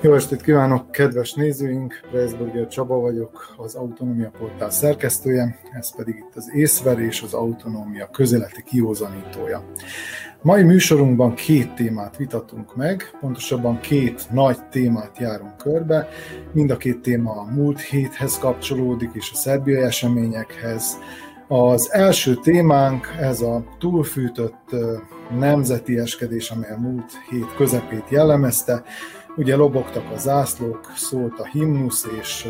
Jó estét kívánok, kedves nézőink! Preisburger Csaba vagyok, az Autonómia Portál szerkesztője, ez pedig itt az észverés, az autonómia közeleti kiózanítója. Mai műsorunkban két témát vitatunk meg, pontosabban két nagy témát járunk körbe. Mind a két téma a múlt héthez kapcsolódik, és a szerbiai eseményekhez. Az első témánk ez a túlfűtött nemzeti eskedés, amely a múlt hét közepét jellemezte. Ugye lobogtak a zászlók, szólt a himnusz, és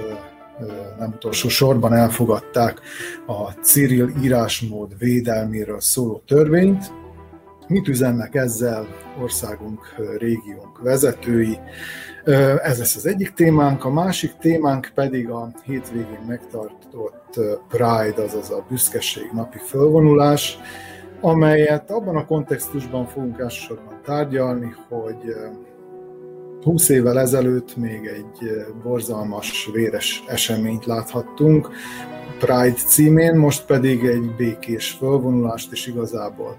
nem utolsó sorban elfogadták a Cyril írásmód védelméről szóló törvényt. Mit üzennek ezzel országunk, régiónk vezetői? Ez lesz az egyik témánk, a másik témánk pedig a hétvégén megtartott Pride, azaz a büszkeség napi fölvonulás, amelyet abban a kontextusban fogunk elsősorban tárgyalni, hogy 20 évvel ezelőtt még egy eh, borzalmas, véres eseményt láthattunk, Pride címén, most pedig egy békés fölvonulást, és igazából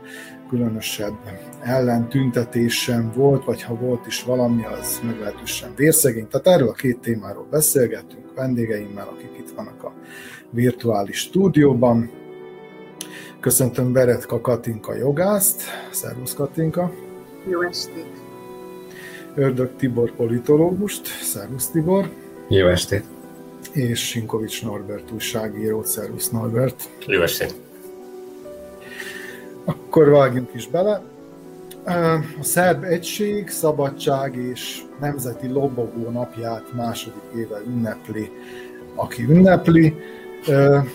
különösebb ellentüntetés sem volt, vagy ha volt is valami, az meglehetősen vérszegény. Tehát erről a két témáról beszélgetünk vendégeimmel, akik itt vannak a virtuális stúdióban. Köszöntöm Beretka Katinka jogászt. Szervusz Katinka! Jó estét! Ördög Tibor politológust. Szervusz Tibor! Jó estét! És Sinkovics Norbert újságíró. Szervusz Norbert! Jó estét! Akkor vágjunk is bele. A szerb egység, szabadság és nemzeti lobogó napját második éve ünnepli, aki ünnepli.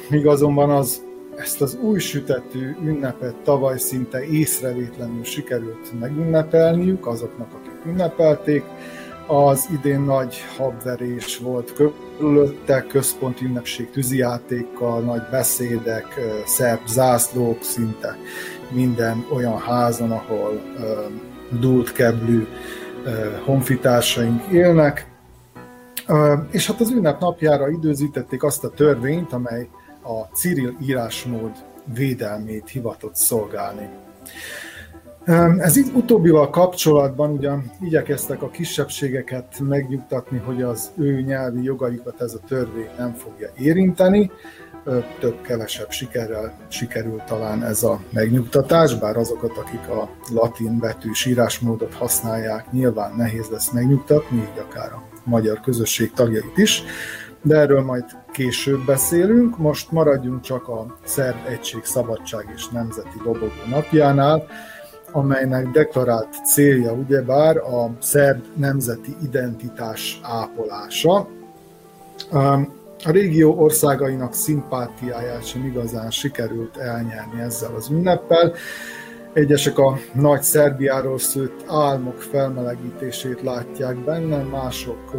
Míg azonban az ezt az új sütetű ünnepet tavaly szinte észrevétlenül sikerült megünnepelniük azoknak, akik ünnepelték. Az idén nagy habverés volt körülötte, központi ünnepség tűzijátékkal, nagy beszédek, szerb zászlók, szinte minden olyan házon, ahol dúlt keblű honfitársaink élnek. És hát az ünnep napjára időzítették azt a törvényt, amely a Cyril írásmód védelmét hivatott szolgálni. Ez így utóbbival kapcsolatban ugyan igyekeztek a kisebbségeket megnyugtatni, hogy az ő nyelvi jogaikat ez a törvény nem fogja érinteni. Több-kevesebb sikerrel sikerült talán ez a megnyugtatás, bár azokat, akik a latin betűs írásmódot használják, nyilván nehéz lesz megnyugtatni, így akár a magyar közösség tagjait is, de erről majd később beszélünk. Most maradjunk csak a Szerb Egység Szabadság és Nemzeti Lobogó napjánál, amelynek deklarált célja ugyebár a szerb nemzeti identitás ápolása. A régió országainak szimpátiáját sem igazán sikerült elnyerni ezzel az ünneppel, Egyesek a nagy Szerbiáról szőtt álmok felmelegítését látják benne, mások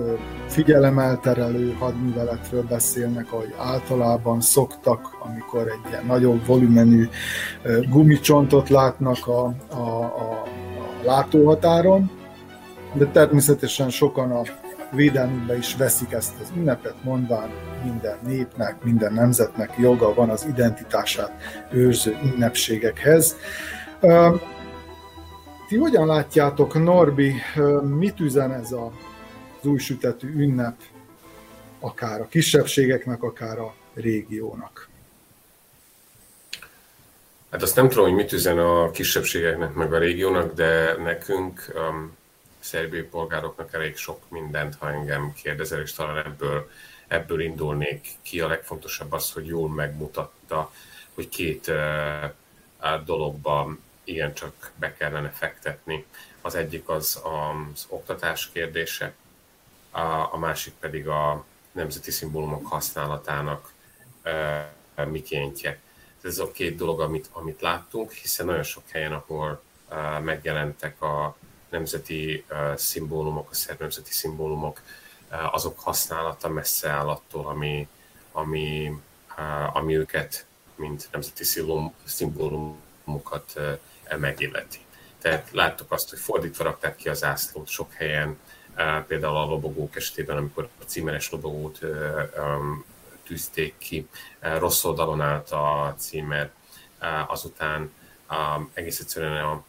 figyelemelterelő hadműveletről beszélnek, ahogy általában szoktak, amikor egy ilyen nagyobb volumenű gumicsontot látnak a, a, a, a látóhatáron, de természetesen sokan a védelmükbe is veszik ezt az ünnepet, mondván minden népnek, minden nemzetnek joga van az identitását őrző ünnepségekhez. Ti hogyan látjátok, Norbi, mit üzen ez a, az új sütetű ünnep, akár a kisebbségeknek, akár a régiónak? Hát azt nem tudom, hogy mit üzen a kisebbségeknek, meg a régiónak, de nekünk, um, szerbiai polgároknak elég sok mindent, ha engem kérdezel, és talán ebből, ebből indulnék ki. A legfontosabb az, hogy jól megmutatta, hogy két uh, dologban igencsak be kellene fektetni. Az egyik az az oktatás kérdése, a, másik pedig a nemzeti szimbólumok használatának mikéntje. Ez a két dolog, amit, amit láttunk, hiszen nagyon sok helyen, ahol megjelentek a nemzeti szimbólumok, a szerb nemzeti szimbólumok, azok használata messze áll attól, ami, ami, ami őket, mint nemzeti szimbólumokat megilleti. Tehát láttuk azt, hogy fordítva rakták ki az ászlót sok helyen, például a lobogók esetében, amikor a címeres lobogót tűzték ki, rossz oldalon állt a címer, azután egész egyszerűen a,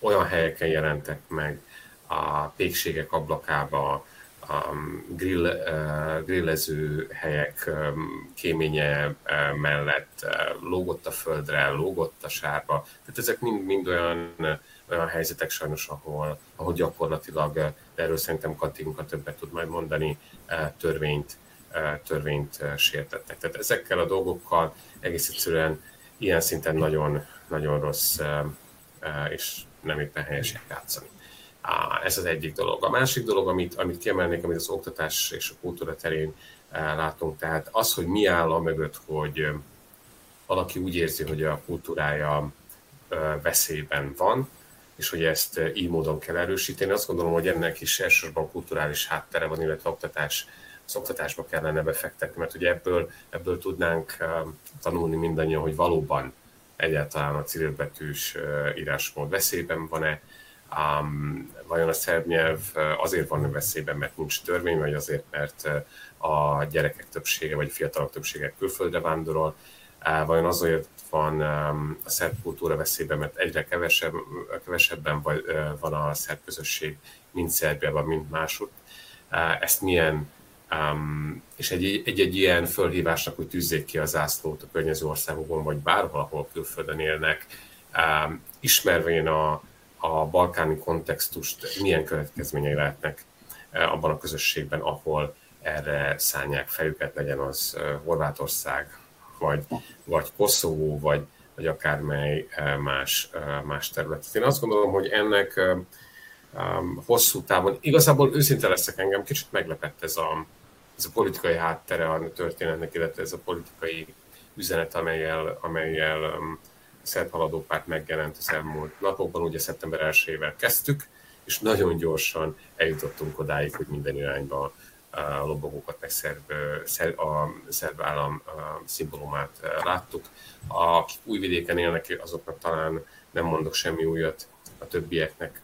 olyan helyeken jelentek meg a pékségek ablakába um, grill, uh, grillező helyek um, kéménye uh, mellett uh, lógott a földre, lógott a sárba. Tehát ezek mind, mind olyan, olyan helyzetek sajnos, ahol, ahol gyakorlatilag, erről szerintem Katinka többet tud majd mondani, törvényt, törvényt sértettek. Tehát ezekkel a dolgokkal egész egyszerűen ilyen szinten nagyon, nagyon rossz és nem éppen helyesen játszani. Ez az egyik dolog. A másik dolog, amit, amit kiemelnék, amit az oktatás és a kultúra terén látunk, tehát az, hogy mi áll a mögött, hogy valaki úgy érzi, hogy a kultúrája veszélyben van, és hogy ezt így módon kell erősíteni. Azt gondolom, hogy ennek is elsősorban kulturális háttere van, illetve oktatás, az oktatásba kellene befektetni, mert ugye ebből, ebből tudnánk tanulni mindannyian, hogy valóban egyáltalán a cirilbetűs írásmód veszélyben van-e, Um, vajon a szerb nyelv azért van veszélyben, mert nincs törvény, vagy azért, mert a gyerekek többsége, vagy a fiatalok többsége külföldre vándorol, vajon azért van a szerb kultúra veszélyben, mert egyre kevesebb, kevesebben van a szerb közösség, mint Szerbiában, mint. Uh, ezt milyen és egy, egy, egy ilyen fölhívásnak, hogy tűzzék ki a zászlót a környező országokon, vagy bárhol, ahol külföldön élnek, ismervén a, a balkáni kontextust, milyen következményei lehetnek uh, abban a közösségben, ahol erre szállják fejüket, legyen az uh, Horvátország, vagy, vagy Koszovó, vagy, vagy akármely uh, más, más terület. Én azt gondolom, hogy ennek hosszú távon, igazából őszinte leszek engem, kicsit meglepett ez a, ez a politikai háttere a történetnek, illetve ez a politikai üzenet, amelyel, amelyel a szerb haladópárt megjelent az elmúlt napokban, ugye szeptember 1 kezdtük, és nagyon gyorsan eljutottunk odáig, hogy minden irányba a lobogókat, meg szerb, szerb, a szerb állam szimbólumát láttuk. Akik új vidéken élnek, azoknak talán nem mondok semmi újat, a többieknek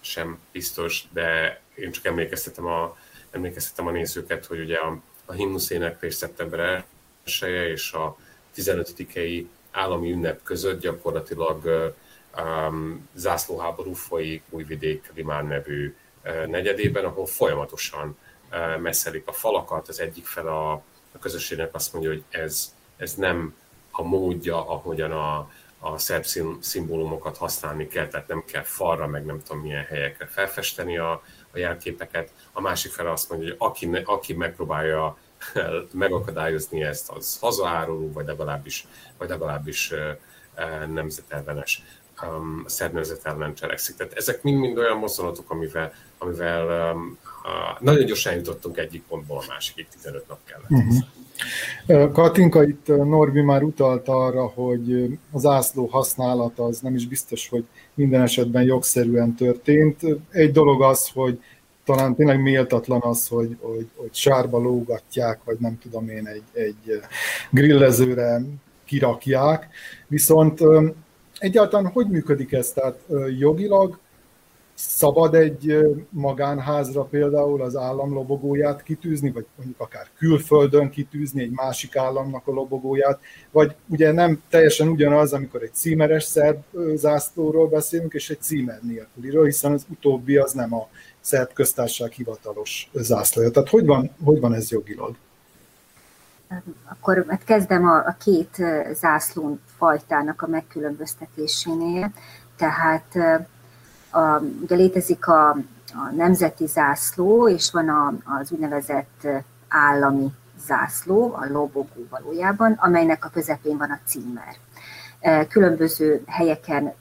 sem biztos, de én csak emlékeztetem a emlékeztetem a nézőket, hogy ugye a, a himnusz éneklés szeptember 1 és a 15-i állami ünnep között gyakorlatilag um, zászlóháború folyik Újvidék Limán nevű negyedében, ahol folyamatosan messzelik a falakat, az egyik fel a, a közösségnek azt mondja, hogy ez, ez nem a módja, ahogyan a, a szerb szimbólumokat használni kell, tehát nem kell falra, meg nem tudom milyen helyekre felfesteni a, a jelképeket. A másik fel azt mondja, hogy aki, aki megpróbálja megakadályozni ezt, az hazaáruló, vagy legalábbis, vagy legalábbis nemzetellenes um, szerb nemzet ellen cselekszik. Tehát ezek mind-mind olyan mozdulatok, amivel, amivel um, nagyon gyorsan jutottunk egyik pontból a másikig, 15 nap kellett. Uh-huh. Katinka, itt Norbi már utalt arra, hogy az ászló használata az nem is biztos, hogy minden esetben jogszerűen történt. Egy dolog az, hogy talán tényleg méltatlan az, hogy, hogy, hogy sárba lógatják, vagy nem tudom én, egy, egy grillezőre kirakják. Viszont egyáltalán hogy működik ez? Tehát jogilag szabad egy magánházra például az állam lobogóját kitűzni, vagy mondjuk akár külföldön kitűzni egy másik államnak a lobogóját, vagy ugye nem teljesen ugyanaz, amikor egy címeres szerb zászlóról beszélünk, és egy címer nélküliről, hiszen az utóbbi az nem a szerb köztársaság hivatalos zászlója. Tehát hogy van, hogy van ez jogilag? Akkor hát kezdem a, a két zászlón fajtának a megkülönböztetésénél. Tehát a, ugye létezik a, a nemzeti zászló, és van a, az úgynevezett állami zászló, a lobogó valójában, amelynek a közepén van a címer. Különböző helyeken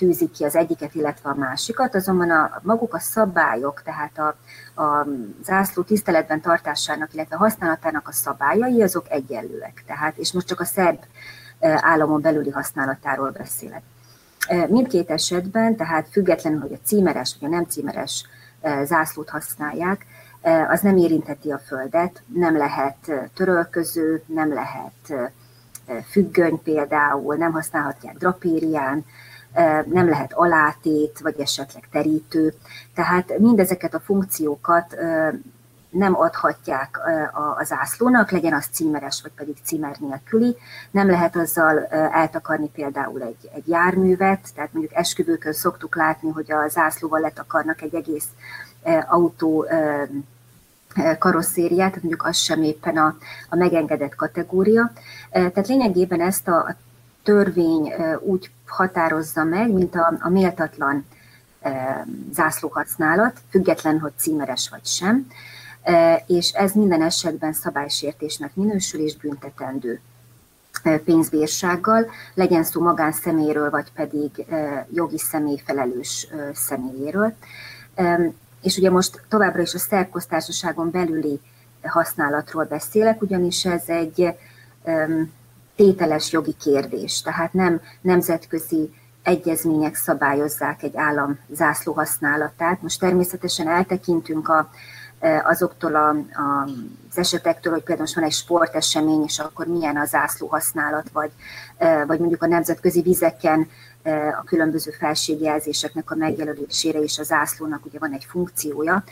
tűzik ki az egyiket, illetve a másikat, azonban a, maguk a szabályok, tehát a, a zászló tiszteletben tartásának, illetve használatának a szabályai, azok egyenlőek. Tehát, és most csak a szerb államon belüli használatáról beszélek. Mindkét esetben, tehát függetlenül, hogy a címeres vagy a nem címeres zászlót használják, az nem érintheti a földet, nem lehet törölköző, nem lehet függöny például, nem használhatják drapérián, nem lehet alátét, vagy esetleg terítő. Tehát mindezeket a funkciókat nem adhatják a zászlónak, legyen az címeres, vagy pedig címer nélküli. Nem lehet azzal eltakarni például egy, egy járművet, tehát mondjuk esküvőkön szoktuk látni, hogy a zászlóval letakarnak egy egész autó karosszériát, tehát mondjuk az sem éppen a, a megengedett kategória. Tehát lényegében ezt a törvény úgy határozza meg, mint a, a méltatlan zászlóhasználat, független, hogy címeres vagy sem, és ez minden esetben szabálysértésnek minősül és büntetendő pénzbírsággal, legyen szó magánszeméről, vagy pedig jogi személy felelős személyéről. És ugye most továbbra is a szerb belüli használatról beszélek, ugyanis ez egy tételes jogi kérdés, tehát nem nemzetközi egyezmények szabályozzák egy állam zászló használatát. Most természetesen eltekintünk a, azoktól a, a, az esetektől, hogy például most van egy sportesemény, és akkor milyen a zászló használat, vagy, vagy mondjuk a nemzetközi vizeken a különböző felségjelzéseknek a megjelölésére és a zászlónak ugye van egy funkciója.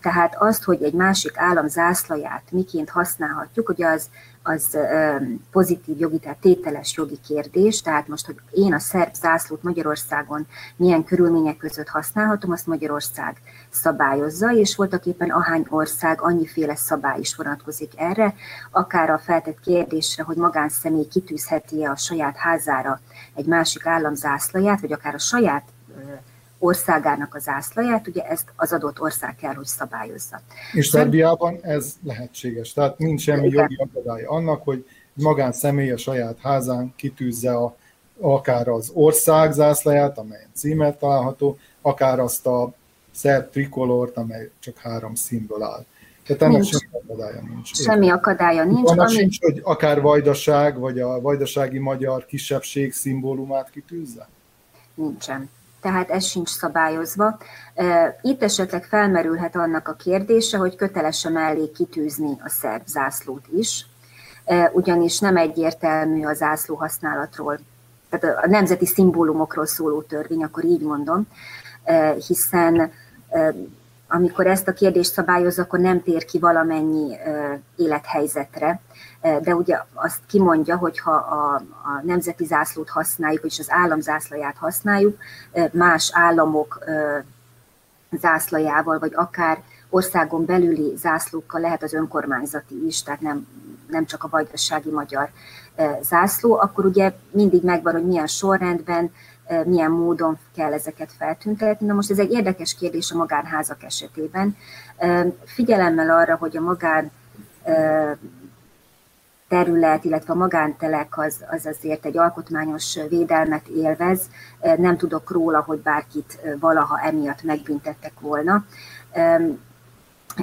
Tehát azt, hogy egy másik állam zászlaját miként használhatjuk, ugye az az pozitív jogi, tehát tételes jogi kérdés, tehát most, hogy én a szerb zászlót Magyarországon milyen körülmények között használhatom, azt Magyarország szabályozza, és voltak éppen ahány ország annyiféle szabály is vonatkozik erre, akár a feltett kérdésre, hogy magánszemély kitűzheti-e a saját házára egy másik állam zászlaját, vagy akár a saját országának az ászlaját, ugye ezt az adott ország kell, hogy szabályozza. És Szerbiában ez lehetséges, tehát nincs semmi Igen. jogi akadály annak, hogy magánszemély a saját házán kitűzze a, akár az ország zászlaját, amelyen címer található, akár azt a szerb trikolort, amely csak három színből áll. Tehát ennek nincs. semmi akadálya nincs. Semmi akadálya nincs. Annak ami... sincs, hogy akár vajdaság, vagy a vajdasági magyar kisebbség szimbólumát kitűzze? Nincsen tehát ez sincs szabályozva. Itt esetleg felmerülhet annak a kérdése, hogy köteles-e mellé kitűzni a szerb zászlót is, ugyanis nem egyértelmű a zászló használatról, tehát a nemzeti szimbólumokról szóló törvény, akkor így mondom, hiszen amikor ezt a kérdést szabályoz, akkor nem tér ki valamennyi élethelyzetre, de ugye azt kimondja, hogy ha a, a nemzeti zászlót használjuk, és az állam zászlaját használjuk, más államok zászlajával, vagy akár országon belüli zászlókkal lehet az önkormányzati is, tehát nem, nem csak a vajdasági magyar zászló, akkor ugye mindig megvan, hogy milyen sorrendben, milyen módon kell ezeket feltüntetni. Na most ez egy érdekes kérdés a magánházak esetében. Figyelemmel arra, hogy a magán terület, illetve a magántelek az, az azért egy alkotmányos védelmet élvez. Nem tudok róla, hogy bárkit valaha emiatt megbüntettek volna.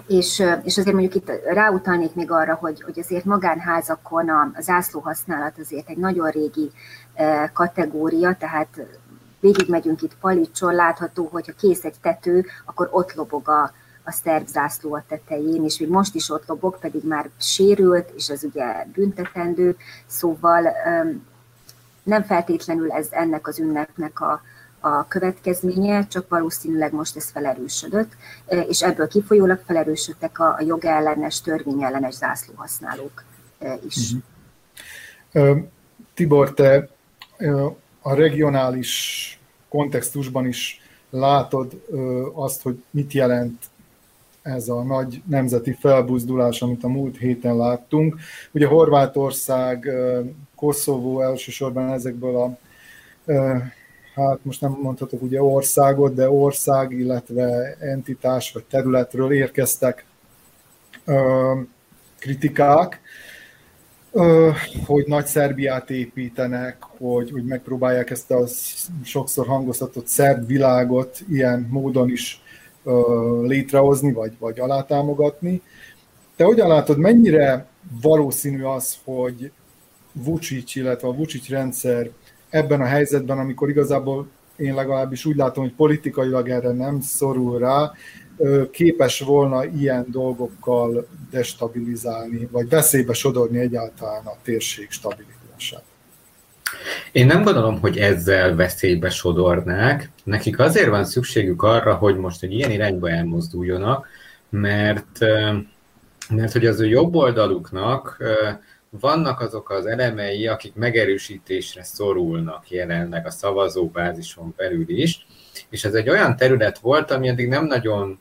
És, és azért mondjuk itt ráutalnék még arra, hogy, hogy azért magánházakon a, zászló használat azért egy nagyon régi kategória, tehát végigmegyünk itt Palicson, látható, hogy ha kész egy tető, akkor ott lobog a, a szerb zászló a tetején, és még most is ott lobog, pedig már sérült, és ez ugye büntetendő, szóval nem feltétlenül ez ennek az ünnepnek a, a következménye, csak valószínűleg most ez felerősödött, és ebből kifolyólag felerősödtek a, a jogellenes, törvényellenes zászlóhasználók is. Uh-huh. Tibor, te a regionális kontextusban is látod azt, hogy mit jelent ez a nagy nemzeti felbuzdulás, amit a múlt héten láttunk. Ugye Horvátország, Koszovó elsősorban ezekből a, hát most nem mondhatok ugye országot, de ország, illetve entitás vagy területről érkeztek kritikák, hogy nagy Szerbiát építenek, hogy, hogy megpróbálják ezt a sokszor hangoztatott szerb világot ilyen módon is létrehozni, vagy, vagy alátámogatni. Te hogyan látod, mennyire valószínű az, hogy Vucic, illetve a Vucic rendszer ebben a helyzetben, amikor igazából én legalábbis úgy látom, hogy politikailag erre nem szorul rá, képes volna ilyen dolgokkal destabilizálni, vagy veszélybe sodorni egyáltalán a térség stabilitását. Én nem gondolom, hogy ezzel veszélybe sodornák. Nekik azért van szükségük arra, hogy most egy ilyen irányba elmozduljonak, mert, mert hogy az ő jobb oldaluknak vannak azok az elemei, akik megerősítésre szorulnak jelenleg a szavazóbázison belül is, és ez egy olyan terület volt, ami eddig nem nagyon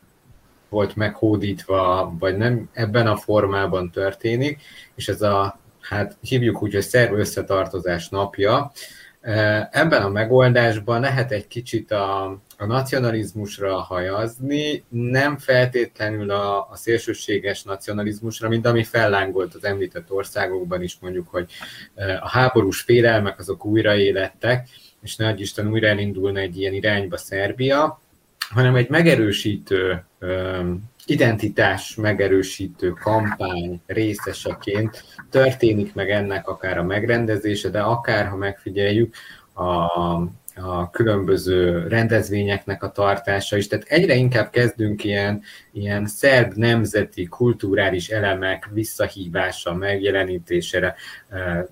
volt meghódítva, vagy nem ebben a formában történik, és ez a, hát hívjuk úgy, hogy szerv összetartozás napja, Ebben a megoldásban lehet egy kicsit a, a nacionalizmusra hajazni, nem feltétlenül a, a szélsőséges nacionalizmusra, mint ami fellángolt az említett országokban is, mondjuk, hogy a háborús félelmek azok újraélettek, és ne Isten újra elindulna egy ilyen irányba Szerbia, hanem egy megerősítő, identitás megerősítő kampány részeseként történik meg ennek akár a megrendezése, de akár, ha megfigyeljük, a, a különböző rendezvényeknek a tartása is. Tehát egyre inkább kezdünk ilyen, ilyen szerb nemzeti, kulturális elemek visszahívása, megjelenítésére.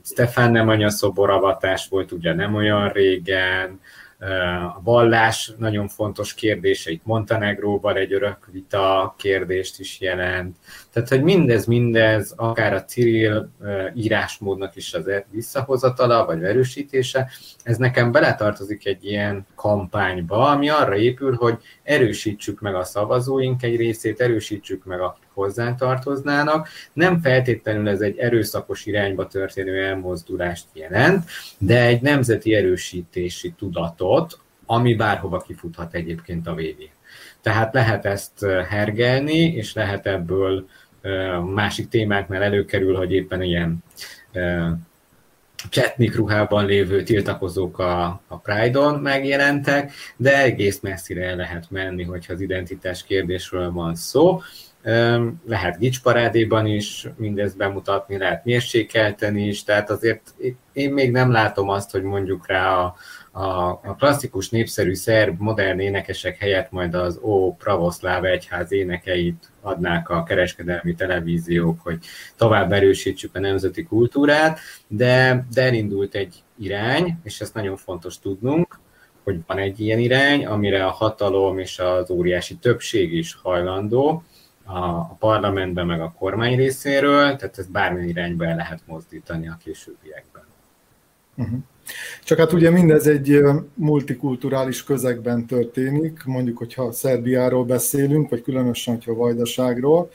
Stefán nem anya szoboravatás volt ugye nem olyan régen, a vallás nagyon fontos kérdése, itt Montenegróban egy örök vita kérdést is jelent. Tehát, hogy mindez, mindez, akár a Cyril írásmódnak is az visszahozatala, vagy erősítése, ez nekem beletartozik egy ilyen kampányba, ami arra épül, hogy erősítsük meg a szavazóink egy részét, erősítsük meg a hozzánk tartoznának. Nem feltétlenül ez egy erőszakos irányba történő elmozdulást jelent, de egy nemzeti erősítési tudatot, ami bárhova kifuthat egyébként a végén. Tehát lehet ezt hergelni, és lehet ebből másik témáknál előkerül, hogy éppen ilyen csetnik ruhában lévő tiltakozók a, a Pride-on megjelentek, de egész messzire el lehet menni, hogyha az identitás kérdésről van szó. Lehet gicsparádéban is mindezt bemutatni, lehet mérsékelteni is, tehát azért én még nem látom azt, hogy mondjuk rá a, a, a klasszikus népszerű szerb modern énekesek helyett majd az Ó Pravoszláv egyház énekeit adnák a kereskedelmi televíziók, hogy tovább erősítsük a nemzeti kultúrát, de, de elindult egy irány, és ezt nagyon fontos tudnunk, hogy van egy ilyen irány, amire a hatalom és az óriási többség is hajlandó, a, parlamentben, meg a kormány részéről, tehát ezt bármilyen irányba el lehet mozdítani a későbbiekben. Uh-huh. Csak hát ugye mindez egy multikulturális közegben történik, mondjuk, hogyha Szerbiáról beszélünk, vagy különösen, hogyha Vajdaságról,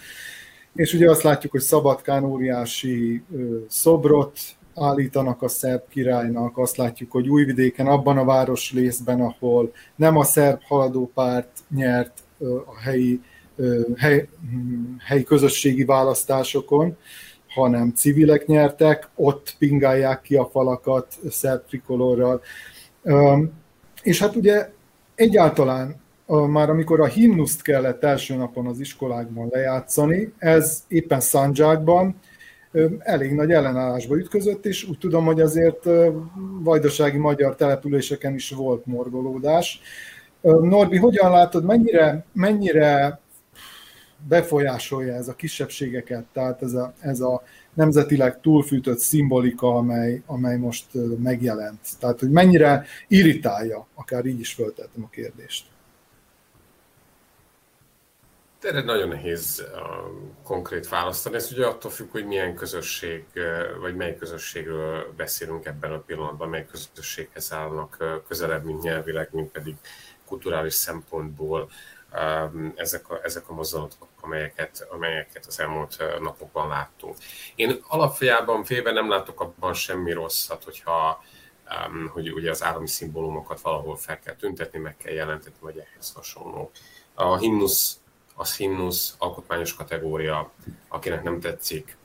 és ugye azt látjuk, hogy Szabadkán óriási szobrot állítanak a szerb királynak, azt látjuk, hogy Újvidéken, abban a város részben, ahol nem a szerb haladópárt nyert a helyi, hely, helyi közösségi választásokon, hanem civilek nyertek, ott pingálják ki a falakat szerb trikolorral. És hát ugye egyáltalán már amikor a himnuszt kellett első napon az iskolákban lejátszani, ez éppen Szandzsákban elég nagy ellenállásba ütközött, és úgy tudom, hogy azért vajdasági magyar településeken is volt morgolódás. Norbi, hogyan látod, mennyire, mennyire befolyásolja ez a kisebbségeket, tehát ez a, ez a nemzetileg túlfűtött szimbolika, amely, amely most megjelent. Tehát, hogy mennyire irritálja, akár így is föltettem a kérdést. Erre nagyon nehéz konkrét választani. Ez ugye attól függ, hogy milyen közösség, vagy mely közösségről beszélünk ebben a pillanatban, mely közösséghez állnak közelebb, mint nyelvileg, mint pedig kulturális szempontból ezek a, ezek a mozdulatok, amelyeket, amelyeket az elmúlt napokban láttunk. Én alapjában félben nem látok abban semmi rosszat, hogyha hogy ugye az állami szimbólumokat valahol fel kell tüntetni, meg kell jelentetni, vagy ehhez hasonló. A himnusz, az himnusz alkotmányos kategória, akinek nem tetszik,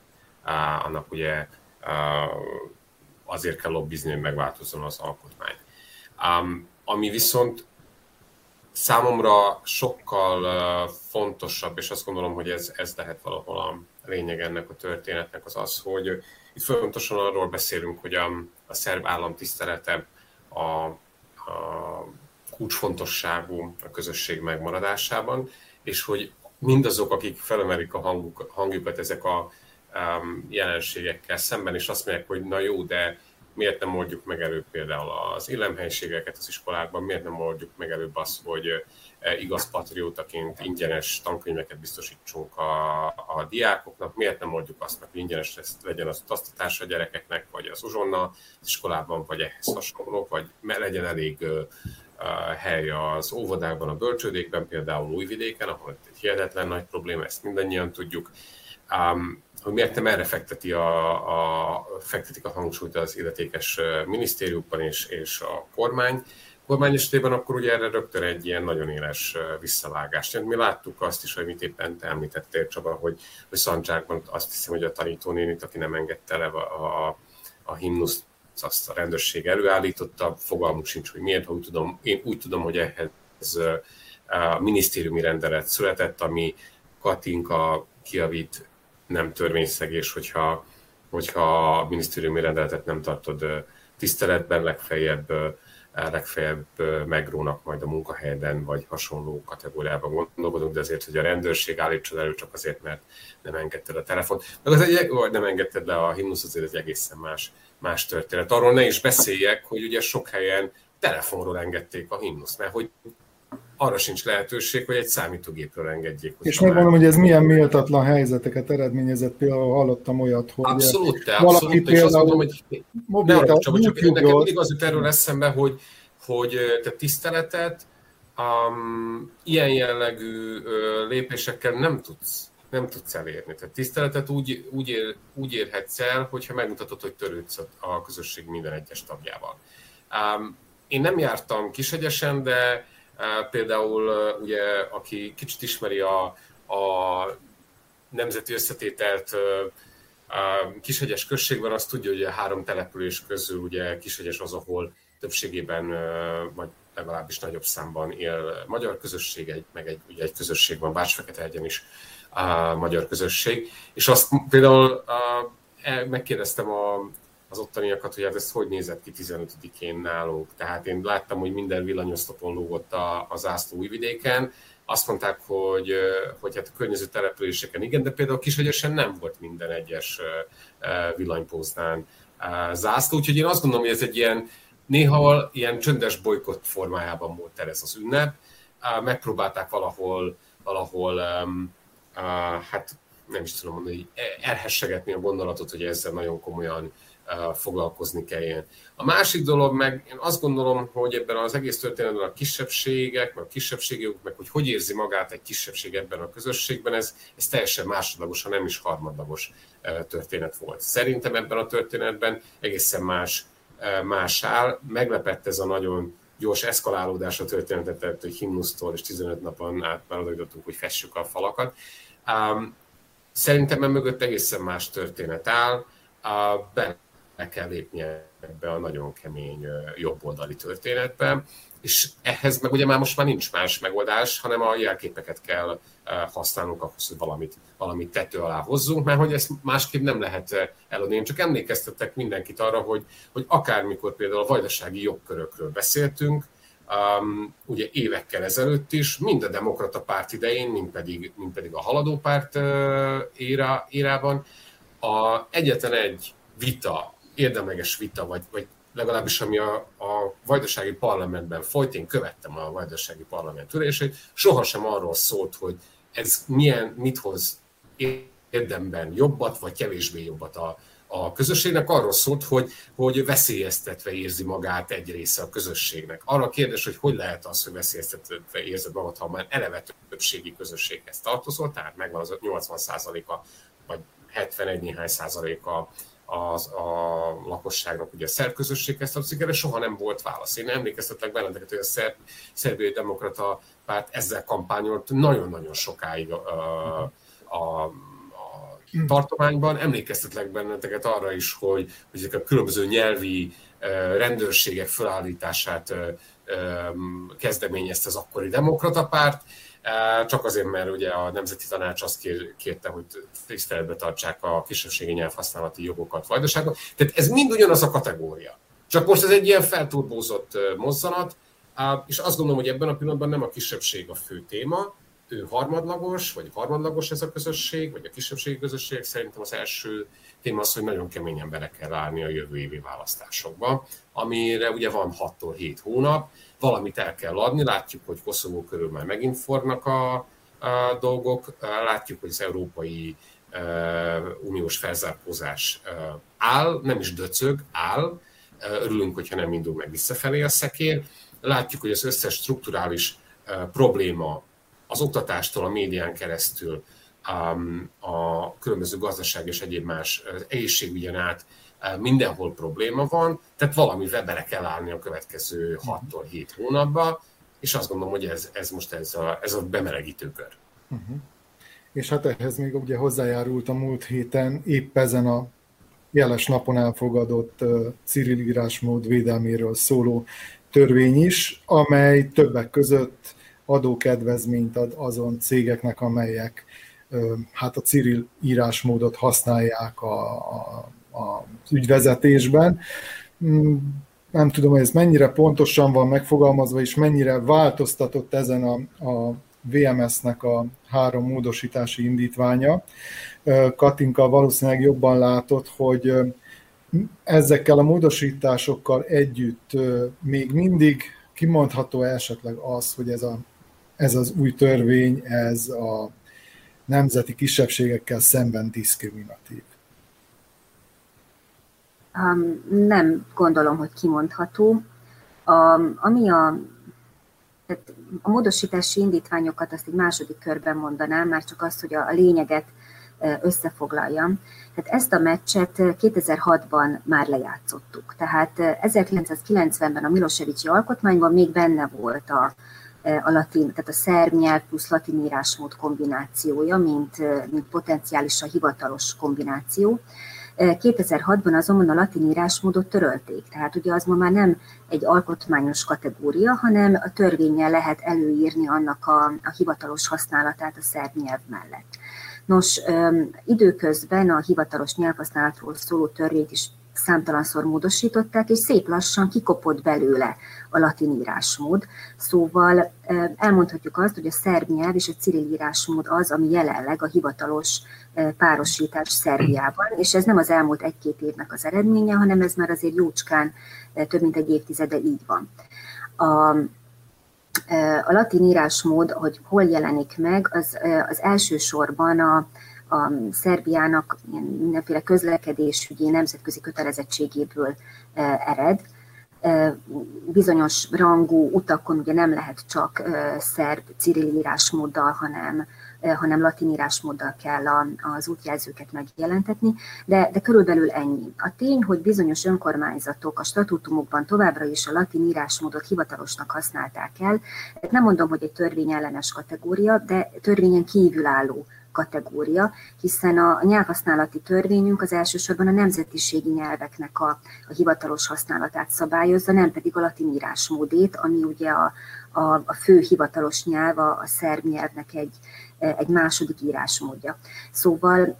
annak ugye azért kell lobbizni, hogy megváltozzon az alkotmány. Ami viszont számomra sokkal fontosabb, és azt gondolom, hogy ez, ez lehet valahol a lényeg ennek a történetnek az az, hogy itt fontosan arról beszélünk, hogy a, a szerb állam tisztelete a, a kulcsfontosságú a közösség megmaradásában, és hogy mindazok, akik felemelik a hanguk, hangjukat ezek a um, jelenségekkel szemben, és azt mondják, hogy na jó, de miért nem oldjuk meg előbb például az illemhelyiségeket az iskolákban, miért nem oldjuk meg előbb azt, hogy eh, igaz patriótaként ingyenes tankönyveket biztosítsunk a, a diákoknak, miért nem oldjuk azt hogy ingyenes legyen az utaztatás a gyerekeknek, vagy az uzsonna az iskolában, vagy ehhez hasonló, vagy legyen elég hely az óvodákban, a bölcsődékben, például Újvidéken, ahol egy hihetetlen nagy probléma, ezt mindannyian tudjuk. Um, hogy miért nem erre fekteti a, a, fektetik a hangsúlyt az illetékes minisztériumban és, és a kormány. A kormány esetében akkor ugye erre rögtön egy ilyen nagyon éles visszavágást. Mi láttuk azt is, hogy mit éppen te említettél, Csaba, hogy, hogy Szandzsákban azt hiszem, hogy a tanítónénit, aki nem engedte le a, a, a himnuszt, azt a rendőrség előállította, fogalmuk sincs, hogy miért, ha úgy tudom, én úgy tudom, hogy ehhez a minisztériumi rendelet született, ami Katinka kiavít nem törvényszegés, hogyha, hogyha a minisztériumi rendeletet nem tartod tiszteletben, legfeljebb, legfeljebb megrónak majd a munkahelyben, vagy hasonló kategóriában gondolkodunk, de azért, hogy a rendőrség állítson elő csak azért, mert nem engedted a telefont. Meg az egy, vagy nem engedted le a himnusz, azért egy egészen más, más történet. Arról ne is beszéljek, hogy ugye sok helyen telefonról engedték a himnusz, mert hogy arra sincs lehetőség, hogy egy számítógépről engedjék. És megmondom, hogy ez milyen méltatlan helyzeteket eredményezett, például hallottam olyat, hogy abszolút, te, valaki abszolút, például és azt mondom, hogy ne arra, csak, csak nekem mindig az jut erről eszembe, hogy, hogy te tiszteletet um, ilyen jellegű lépésekkel nem tudsz nem tudsz elérni. Tehát tiszteletet úgy, úgy, ér, úgy érhetsz el, hogyha megmutatod, hogy törődsz a közösség minden egyes tagjával. Um, én nem jártam Kisegyesen, de Például ugye, aki kicsit ismeri a, a nemzeti összetételt a Kishegyes községben, azt tudja, hogy a három település közül ugye Kishegyes az, ahol többségében, vagy legalábbis nagyobb számban él magyar közösség, egy, meg egy, ugye egy közösség van, Bács-Fekete is a magyar közösség. És azt például a, e, megkérdeztem a az ottaniakat, hogy hát ez hogy nézett ki 15-én nálunk. Tehát én láttam, hogy minden villanyosztopon lógott a, a zászló újvidéken. Azt mondták, hogy, hogy hát a környező településeken igen, de például Kisegyesen nem volt minden egyes villanypóznán zászló, úgyhogy én azt gondolom, hogy ez egy ilyen néha ilyen csöndes bolykott formájában volt ez az ünnep. Megpróbálták valahol, valahol hát nem is tudom mondani, elhessegetni a gondolatot, hogy ezzel nagyon komolyan foglalkozni kelljen. A másik dolog meg, én azt gondolom, hogy ebben az egész történetben a kisebbségek, meg a kisebbségek, meg hogy hogy érzi magát egy kisebbség ebben a közösségben, ez, ez teljesen másodlagos, ha nem is harmadlagos történet volt. Szerintem ebben a történetben egészen más, más áll. Meglepett ez a nagyon gyors eszkalálódás a történetet, hogy himnusztól és 15 napon át már oda hogy fessük a falakat. Szerintem mögött egészen más történet áll. Benne le kell lépnie ebbe a nagyon kemény jobboldali történetbe, és ehhez meg ugye már most már nincs más megoldás, hanem a jelképeket kell használnunk ahhoz, hogy valamit, valamit tető alá hozzunk, mert hogy ezt másképp nem lehet eladni. Én csak emlékeztetek mindenkit arra, hogy, hogy akármikor például a vajdasági jogkörökről beszéltünk, um, ugye évekkel ezelőtt is, mind a demokrata párt idején, mind pedig, mind pedig a haladó párt uh, éra, érában, a egyetlen egy vita érdemleges vita, vagy, vagy legalábbis ami a, a vajdasági parlamentben folyt, én követtem a vajdasági parlament ülését, sohasem arról szólt, hogy ez milyen, mit hoz érdemben jobbat, vagy kevésbé jobbat a, a közösségnek, arról szólt, hogy, hogy veszélyeztetve érzi magát egy része a közösségnek. Arra a kérdés, hogy hogy lehet az, hogy veszélyeztetve érzed magad, ha már eleve többségi közösséghez tartozol, tehát megvan az 80% a vagy 71 néhány százaléka az, a lakosságnak ugye a szerb közösséghez tartozik, erre soha nem volt válasz. Én emlékeztetek benneteket, hogy a szerb, szerbiai demokrata párt ezzel kampányolt nagyon-nagyon sokáig a, a, a tartományban. Emlékeztetlek benneteket arra is, hogy, hogy ezek a különböző nyelvi rendőrségek felállítását kezdeményezte az akkori demokrata párt, csak azért, mert ugye a Nemzeti Tanács azt kérte, hogy tiszteletbe tartsák a kisebbségi nyelvhasználati jogokat, vajdaságot. Tehát ez mind ugyanaz a kategória. Csak most ez egy ilyen felturbózott mozzanat, és azt gondolom, hogy ebben a pillanatban nem a kisebbség a fő téma, ő harmadlagos, vagy harmadlagos ez a közösség, vagy a kisebbségi közösség. Szerintem az első téma az, hogy nagyon keményen bele kell állni a jövő évi választásokba, amire ugye van 6-tól 7 hónap, valamit el kell adni, látjuk, hogy Koszovó körül már megint fornak a, a dolgok, látjuk, hogy az Európai Uniós felzárkózás áll, nem is döcög, áll, örülünk, hogyha nem indul meg visszafelé a szekér, látjuk, hogy az összes strukturális probléma az oktatástól, a médián keresztül, a különböző gazdaság és egyéb más egészségügyen át mindenhol probléma van, tehát valami bele kell állni a következő 6-tól 7 hónapban, és azt gondolom, hogy ez, ez most ez a, ez a bemelegítő kör. Uh-huh. És hát ehhez még ugye hozzájárult a múlt héten épp ezen a jeles napon elfogadott uh, Cyril írásmód védelméről szóló törvény is, amely többek között adókedvezményt ad azon cégeknek, amelyek hát a Cyril írásmódot használják a, a, a ügyvezetésben. Mm, nem tudom, hogy ez mennyire pontosan van megfogalmazva, és mennyire változtatott ezen a, a VMS-nek a három módosítási indítványa. Katinka valószínűleg jobban látott, hogy ezekkel a módosításokkal együtt még mindig kimondható esetleg az, hogy ez, a, ez az új törvény, ez a nemzeti kisebbségekkel szemben diszkriminatív. Um, nem gondolom, hogy kimondható. Um, ami a, tehát a módosítási indítványokat azt egy második körben mondanám, már csak azt, hogy a, a lényeget összefoglaljam. Tehát ezt a meccset 2006-ban már lejátszottuk. Tehát 1990-ben a Milosevicsi alkotmányban még benne volt a, a latin, tehát a szerb nyelv plusz latin írásmód kombinációja, mint, mint potenciálisan hivatalos kombináció. 2006-ban azonban a latin írásmódot törölték, tehát ugye az ma már nem egy alkotmányos kategória, hanem a törvényel lehet előírni annak a, a hivatalos használatát a szerb nyelv mellett. Nos, időközben a hivatalos nyelvhasználatról szóló törvényt is számtalanszor módosították, és szép lassan kikopott belőle a latin írásmód. Szóval elmondhatjuk azt, hogy a szerb nyelv és a ciril írásmód az, ami jelenleg a hivatalos párosítás Szerbiában, és ez nem az elmúlt egy-két évnek az eredménye, hanem ez már azért jócskán több mint egy évtizede így van. A, a latin írásmód, hogy hol jelenik meg, az, az elsősorban a, a Szerbiának mindenféle közlekedésügyi nemzetközi kötelezettségéből ered. Bizonyos rangú utakon ugye nem lehet csak szerb ciril írásmóddal, hanem hanem latin írásmóddal kell az útjelzőket megjelentetni, de, de körülbelül ennyi. A tény, hogy bizonyos önkormányzatok a statútumokban továbbra is a latin írásmódot hivatalosnak használták el, nem mondom, hogy egy törvényellenes kategória, de törvényen kívülálló kategória, hiszen a nyelvhasználati törvényünk az elsősorban a nemzetiségi nyelveknek a, a hivatalos használatát szabályozza, nem pedig a latin írásmódét, ami ugye a, a, a fő hivatalos nyelv, a, a szerb nyelvnek egy, egy második írásmódja. Szóval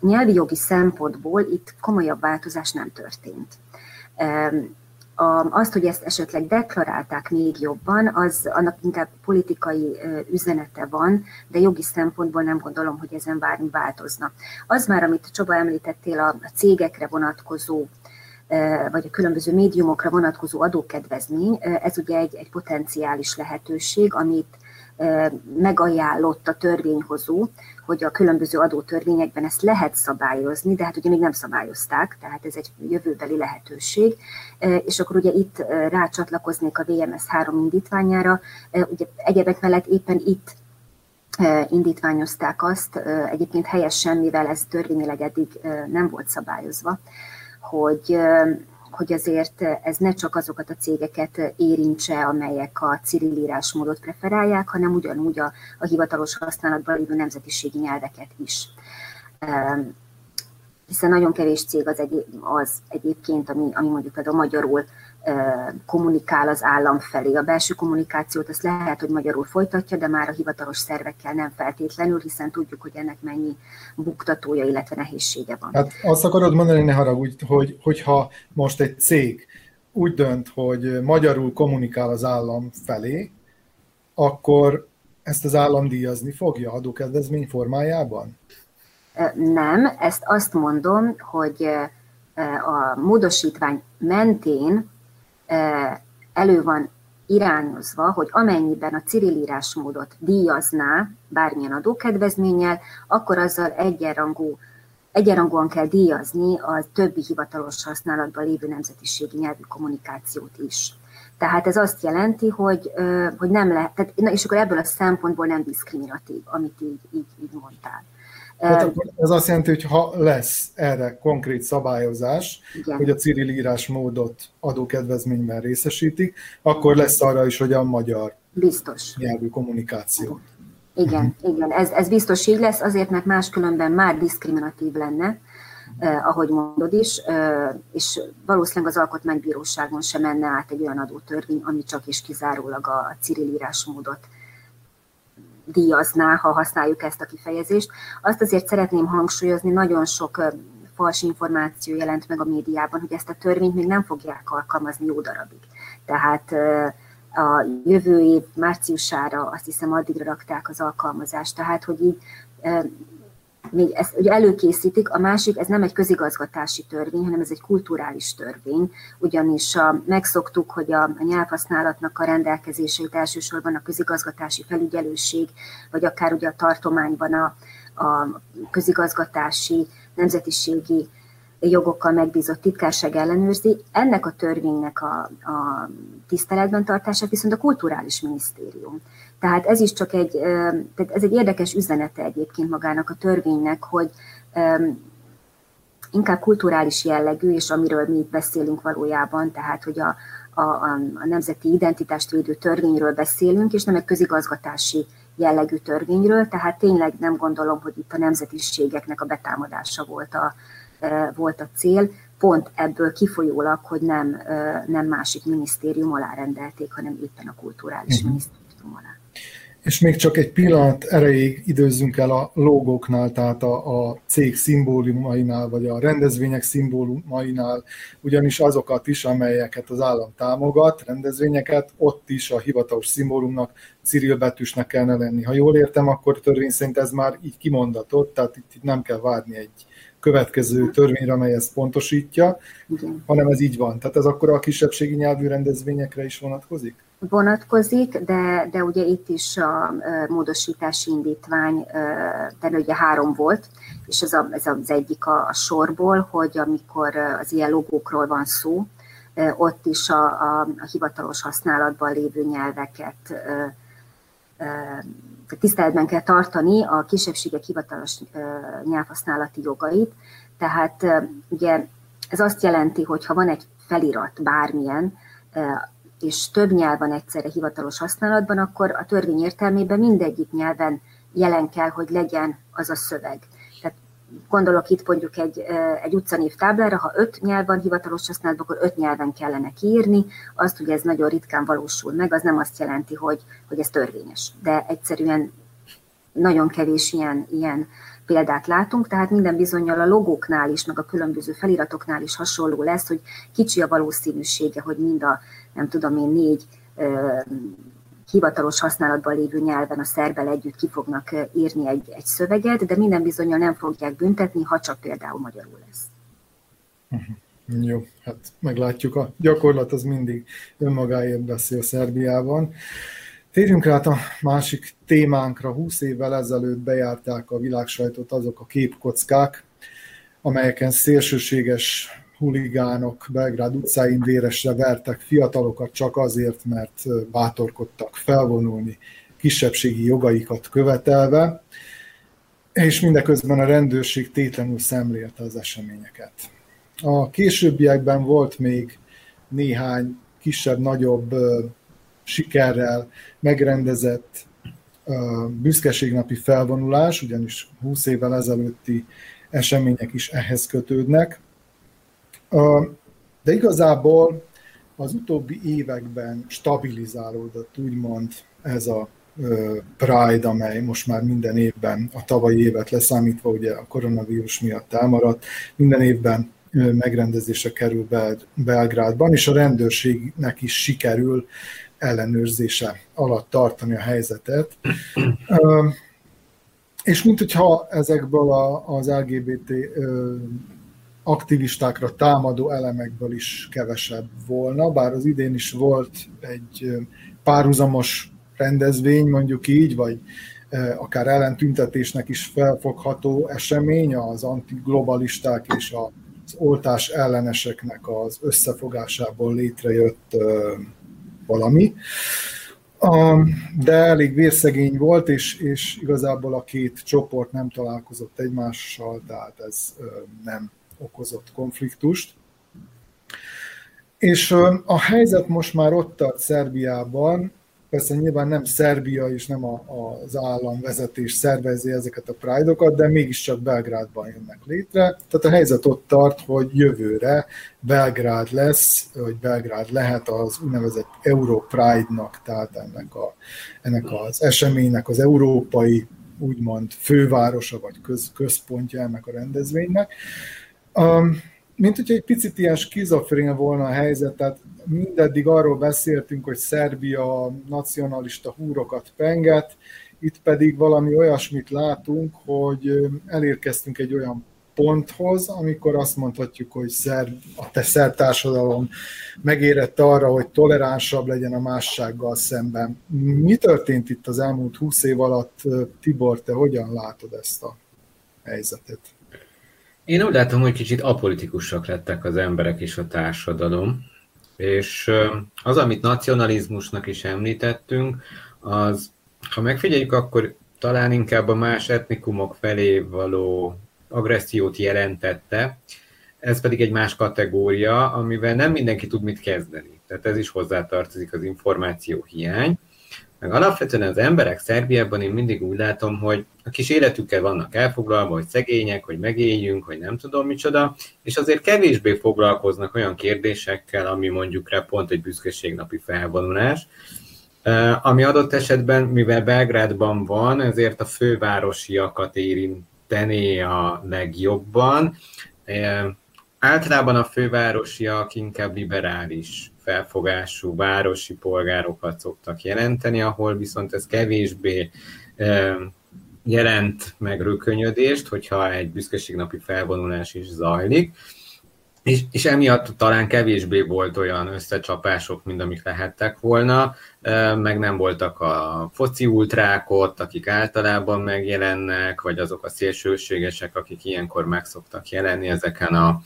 nyelvi jogi szempontból itt komolyabb változás nem történt azt, hogy ezt esetleg deklarálták még jobban, az annak inkább politikai üzenete van, de jogi szempontból nem gondolom, hogy ezen bármi változna. Az már, amit Csaba említettél, a cégekre vonatkozó vagy a különböző médiumokra vonatkozó adókedvezmény, ez ugye egy, egy potenciális lehetőség, amit megajánlott a törvényhozó, hogy a különböző adótörvényekben ezt lehet szabályozni, de hát ugye még nem szabályozták, tehát ez egy jövőbeli lehetőség. És akkor ugye itt rácsatlakoznék a VMS 3 indítványára, ugye egyebek mellett éppen itt indítványozták azt, egyébként helyesen, mivel ez törvényileg eddig nem volt szabályozva, hogy hogy azért ez ne csak azokat a cégeket érintse, amelyek a cirilírásmódot preferálják, hanem ugyanúgy a, a hivatalos használatban lévő nemzetiségi nyelveket is. Hiszen nagyon kevés cég az, egy, az egyébként, ami, ami mondjuk a magyarul kommunikál az állam felé. A belső kommunikációt azt lehet, hogy magyarul folytatja, de már a hivatalos szervekkel nem feltétlenül, hiszen tudjuk, hogy ennek mennyi buktatója, illetve nehézsége van. Hát azt akarod mondani, ne haragudj, hogy, hogyha most egy cég úgy dönt, hogy magyarul kommunikál az állam felé, akkor ezt az állam díjazni fogja adókedvezmény formájában? Nem, ezt azt mondom, hogy a módosítvány mentén elő van irányozva, hogy amennyiben a cirilírásmódot díjazná bármilyen adókedvezménnyel, akkor azzal egyenrangú, egyenrangúan kell díjazni a többi hivatalos használatban lévő nemzetiségi nyelvű kommunikációt is. Tehát ez azt jelenti, hogy, hogy nem lehet, tehát, na és akkor ebből a szempontból nem diszkriminatív, amit így, így, így mondtál. Tehát akkor ez azt jelenti, hogy ha lesz erre konkrét szabályozás, Igen. hogy a Cyril írásmódot adókedvezményben részesítik, akkor lesz arra is, hogy a magyar Biztos. nyelvű kommunikáció. Igen, uh-huh. igen, ez, ez biztos így lesz, azért, mert máskülönben már diszkriminatív lenne, eh, ahogy mondod is, eh, és valószínűleg az alkotmánybíróságon sem menne át egy olyan adótörvény, ami csak és kizárólag a Cyril írásmódot díjazná, ha használjuk ezt a kifejezést. Azt azért szeretném hangsúlyozni, nagyon sok fals információ jelent meg a médiában, hogy ezt a törvényt még nem fogják alkalmazni jó darabig. Tehát a jövő év márciusára azt hiszem addigra rakták az alkalmazást, tehát hogy így még ezt ugye előkészítik, a másik, ez nem egy közigazgatási törvény, hanem ez egy kulturális törvény, ugyanis a, megszoktuk, hogy a, a nyelvhasználatnak a rendelkezéseit elsősorban a közigazgatási felügyelőség, vagy akár ugye a tartományban a, a közigazgatási, nemzetiségi jogokkal megbízott titkárság ellenőrzi. Ennek a törvénynek a, a tiszteletben tartását viszont a kulturális minisztérium. Tehát ez is csak egy, tehát ez egy érdekes üzenete egyébként magának a törvénynek, hogy inkább kulturális jellegű, és amiről mi itt beszélünk valójában, tehát hogy a, a, a nemzeti identitást védő törvényről beszélünk, és nem egy közigazgatási jellegű törvényről, tehát tényleg nem gondolom, hogy itt a nemzetiségeknek a betámadása volt a, volt a cél, pont ebből kifolyólag, hogy nem, nem másik minisztérium alá rendelték, hanem éppen a kulturális uh-huh. minisztérium alá. És még csak egy pillanat erejéig időzzünk el a logóknál, tehát a, a cég szimbólumainál, vagy a rendezvények szimbólumainál, ugyanis azokat is, amelyeket az állam támogat, rendezvényeket, ott is a hivatalos szimbólumnak Cyril betűsnek kellene lenni. Ha jól értem, akkor törvény szerint ez már így kimondatott, tehát itt, itt nem kell várni egy következő törvényre, amely ezt pontosítja, hanem ez így van. Tehát ez akkor a kisebbségi nyelvű rendezvényekre is vonatkozik? Vonatkozik, de, de ugye itt is a módosítási indítvány, de ugye három volt, és ez, a, ez az egyik a, a sorból, hogy amikor az ilyen logókról van szó, ott is a, a, a hivatalos használatban lévő nyelveket tiszteletben kell tartani a kisebbségek hivatalos nyelvhasználati jogait. Tehát ugye ez azt jelenti, hogy ha van egy felirat bármilyen, és több nyelv van egyszerre hivatalos használatban, akkor a törvény értelmében mindegyik nyelven jelen kell, hogy legyen az a szöveg. Tehát gondolok itt mondjuk egy, egy utcanév táblára, ha öt nyelv van hivatalos használatban, akkor öt nyelven kellene kiírni. Azt, hogy ez nagyon ritkán valósul meg, az nem azt jelenti, hogy, hogy ez törvényes. De egyszerűen nagyon kevés ilyen, ilyen példát látunk, tehát minden bizonyal a logóknál is, meg a különböző feliratoknál is hasonló lesz, hogy kicsi a valószínűsége, hogy mind a nem tudom én, négy hivatalos használatban lévő nyelven a szerbel együtt ki fognak írni egy, egy szöveget, de minden bizonyal nem fogják büntetni, ha csak például magyarul lesz. Uh-huh. Jó, hát meglátjuk. A gyakorlat az mindig önmagáért beszél Szerbiában. Térjünk rá a másik témánkra. 20 évvel ezelőtt bejárták a világsajtot azok a képkockák, amelyeken szélsőséges huligánok Belgrád utcáin véresre vertek fiatalokat csak azért, mert bátorkodtak felvonulni kisebbségi jogaikat követelve, és mindeközben a rendőrség tétlenül szemlélte az eseményeket. A későbbiekben volt még néhány kisebb-nagyobb sikerrel megrendezett büszkeségnapi felvonulás, ugyanis 20 évvel ezelőtti események is ehhez kötődnek. De igazából az utóbbi években stabilizálódott úgymond ez a Pride, amely most már minden évben, a tavalyi évet leszámítva, ugye a koronavírus miatt elmaradt, minden évben megrendezése kerül Belgrádban, és a rendőrségnek is sikerül ellenőrzése alatt tartani a helyzetet. És mint hogyha ezekből az LGBT aktivistákra támadó elemekből is kevesebb volna, bár az idén is volt egy párhuzamos rendezvény, mondjuk így, vagy akár ellentüntetésnek is felfogható esemény, az antiglobalisták és az oltás elleneseknek az összefogásából létrejött valami. De elég vérszegény volt, és, és igazából a két csoport nem találkozott egymással, tehát ez nem okozott konfliktust. És a helyzet most már ott tart Szerbiában, persze nyilván nem Szerbia és nem a, az államvezetés szervezi ezeket a pride de mégiscsak Belgrádban jönnek létre. Tehát a helyzet ott tart, hogy jövőre Belgrád lesz, vagy Belgrád lehet az úgynevezett Euro Pride-nak, tehát ennek, a, ennek az eseménynek az európai úgymond fővárosa, vagy köz, központja ennek a rendezvénynek. Um, mint hogyha egy picit ilyen skizofrén volna a helyzet, tehát mindeddig arról beszéltünk, hogy Szerbia nacionalista húrokat penget, itt pedig valami olyasmit látunk, hogy elérkeztünk egy olyan ponthoz, amikor azt mondhatjuk, hogy szerb, a te szerb társadalom megérett arra, hogy toleránsabb legyen a mássággal szemben. Mi történt itt az elmúlt húsz év alatt? Tibor, te hogyan látod ezt a helyzetet? Én úgy látom, hogy kicsit apolitikusak lettek az emberek és a társadalom, és az, amit nacionalizmusnak is említettünk, az, ha megfigyeljük, akkor talán inkább a más etnikumok felé való agressziót jelentette, ez pedig egy más kategória, amivel nem mindenki tud mit kezdeni. Tehát ez is hozzátartozik az információ hiány. Meg alapvetően az emberek Szerbiában én mindig úgy látom, hogy a kis életükkel vannak elfoglalva, hogy szegények, hogy megéljünk, hogy nem tudom micsoda, és azért kevésbé foglalkoznak olyan kérdésekkel, ami mondjuk rá pont egy büszkeségnapi felvonulás, ami adott esetben, mivel Belgrádban van, ezért a fővárosiakat érintené a legjobban. Általában a fővárosiak inkább liberális felfogású városi polgárokat szoktak jelenteni, ahol viszont ez kevésbé jelent meg rökönyödést, hogyha egy büszkeségnapi felvonulás is zajlik. És, és emiatt talán kevésbé volt olyan összecsapások, mint amik lehettek volna, meg nem voltak a foci ultrákot, akik általában megjelennek, vagy azok a szélsőségesek, akik ilyenkor meg szoktak jelenni ezeken a,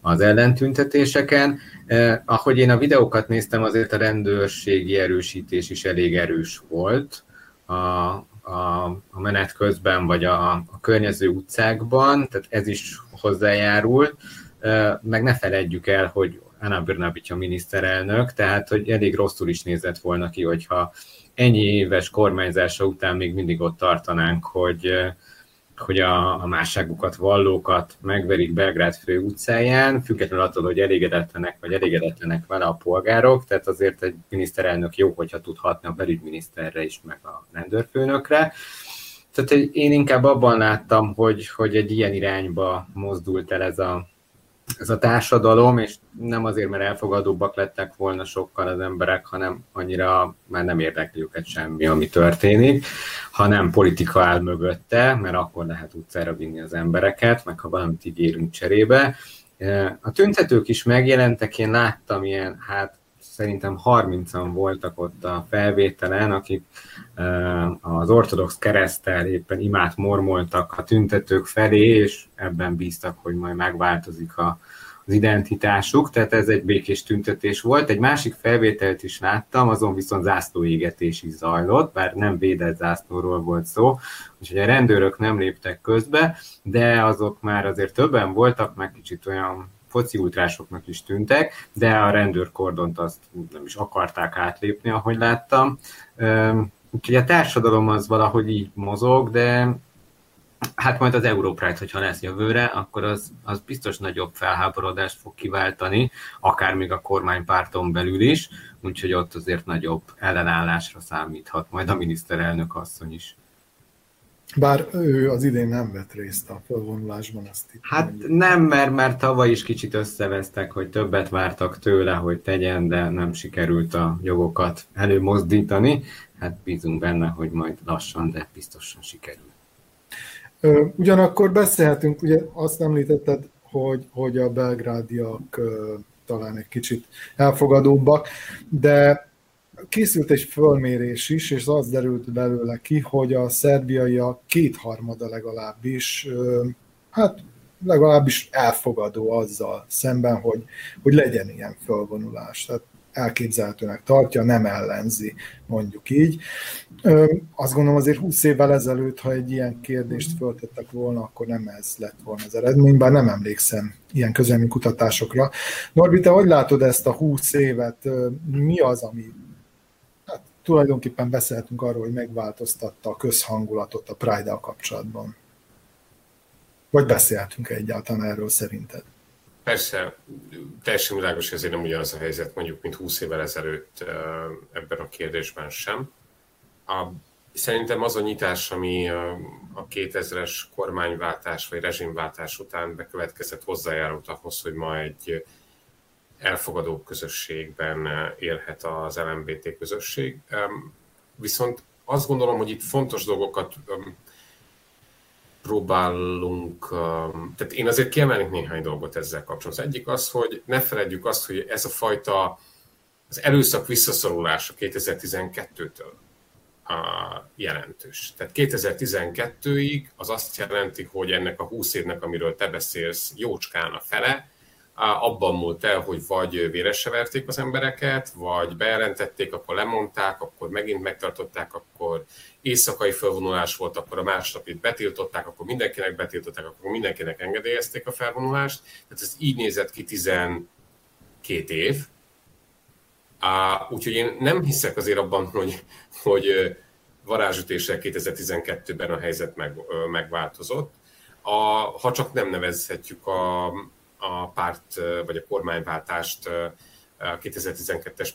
az ellentüntetéseken. Ahogy én a videókat néztem, azért a rendőrségi erősítés is elég erős volt a, a, a menet közben, vagy a, a környező utcákban, tehát ez is hozzájárult meg ne feledjük el, hogy Anna Brnabic a miniszterelnök, tehát hogy elég rosszul is nézett volna ki, hogyha ennyi éves kormányzása után még mindig ott tartanánk, hogy, hogy a, a másságukat, vallókat megverik Belgrád fő utcáján, függetlenül attól, hogy elégedetlenek vagy elégedetlenek vele a polgárok, tehát azért egy miniszterelnök jó, hogyha tudhatni a belügyminiszterre is, meg a rendőrfőnökre. Tehát én inkább abban láttam, hogy, hogy egy ilyen irányba mozdult el ez a, ez a társadalom, és nem azért, mert elfogadóbbak lettek volna sokkal az emberek, hanem annyira már nem érdekli őket semmi, ami történik, hanem politika áll mögötte, mert akkor lehet utcára vinni az embereket, meg ha valamit ígérünk cserébe. A tüntetők is megjelentek, én láttam ilyen, hát szerintem 30-an voltak ott a felvételen, akik az ortodox keresztel éppen imát mormoltak a tüntetők felé, és ebben bíztak, hogy majd megváltozik a, az identitásuk, tehát ez egy békés tüntetés volt. Egy másik felvételt is láttam, azon viszont zászlóégetés is zajlott, bár nem védett zászlóról volt szó, úgyhogy a rendőrök nem léptek közbe, de azok már azért többen voltak, meg kicsit olyan foci ultrásoknak is tűntek, de a rendőrkordont azt nem is akarták átlépni, ahogy láttam. Úgyhogy a társadalom az valahogy így mozog, de hát majd az Europride, hogyha lesz jövőre, akkor az, az biztos nagyobb felháborodást fog kiváltani, akár még a kormánypárton belül is, úgyhogy ott azért nagyobb ellenállásra számíthat majd a miniszterelnök asszony is. Bár ő az idén nem vett részt a felvonulásban. Azt itt hát mondjuk. nem, mert már tavaly is kicsit összevesztek, hogy többet vártak tőle, hogy tegyen, de nem sikerült a jogokat előmozdítani. Hát bízunk benne, hogy majd lassan, de biztosan sikerül. Ugyanakkor beszélhetünk, ugye azt említetted, hogy, hogy a belgrádiak talán egy kicsit elfogadóbbak, de készült egy fölmérés is, és az derült belőle ki, hogy a szerbiaiak kétharmada legalábbis, hát legalábbis elfogadó azzal szemben, hogy, hogy legyen ilyen fölvonulás. Tehát elképzelhetőnek tartja, nem ellenzi, mondjuk így. Azt gondolom azért 20 évvel ezelőtt, ha egy ilyen kérdést föltettek volna, akkor nem ez lett volna az eredmény, bár nem emlékszem ilyen közelmi kutatásokra. Norbi, te hogy látod ezt a 20 évet? Mi az, ami tulajdonképpen beszélhetünk arról, hogy megváltoztatta a közhangulatot a Pride-dal kapcsolatban? Vagy beszélhetünk egyáltalán erről szerinted? Persze, teljesen világos, hogy ezért nem ugyanaz a helyzet mondjuk, mint 20 évvel ezelőtt ebben a kérdésben sem. A, szerintem az a nyitás, ami a 2000-es kormányváltás vagy rezsimváltás után bekövetkezett hozzájárult ahhoz, hogy ma egy elfogadó közösségben élhet az LMBT közösség. Viszont azt gondolom, hogy itt fontos dolgokat próbálunk, tehát én azért kiemelnék néhány dolgot ezzel kapcsolatban. Az egyik az, hogy ne feledjük azt, hogy ez a fajta az előszak visszaszorulása 2012-től jelentős. Tehát 2012-ig az azt jelenti, hogy ennek a 20 évnek, amiről te beszélsz, jócskán a fele, abban múlt el, hogy vagy véresre verték az embereket, vagy bejelentették, akkor lemondták, akkor megint megtartották, akkor éjszakai felvonulás volt, akkor a másnap itt betiltották, akkor mindenkinek betiltották, akkor mindenkinek engedélyezték a felvonulást. Tehát ez így nézett ki 12 év. Úgyhogy én nem hiszek azért abban, hogy, hogy varázsütéssel 2012-ben a helyzet meg, megváltozott. A, ha csak nem nevezhetjük a, a párt vagy a kormányváltást, a 2012-es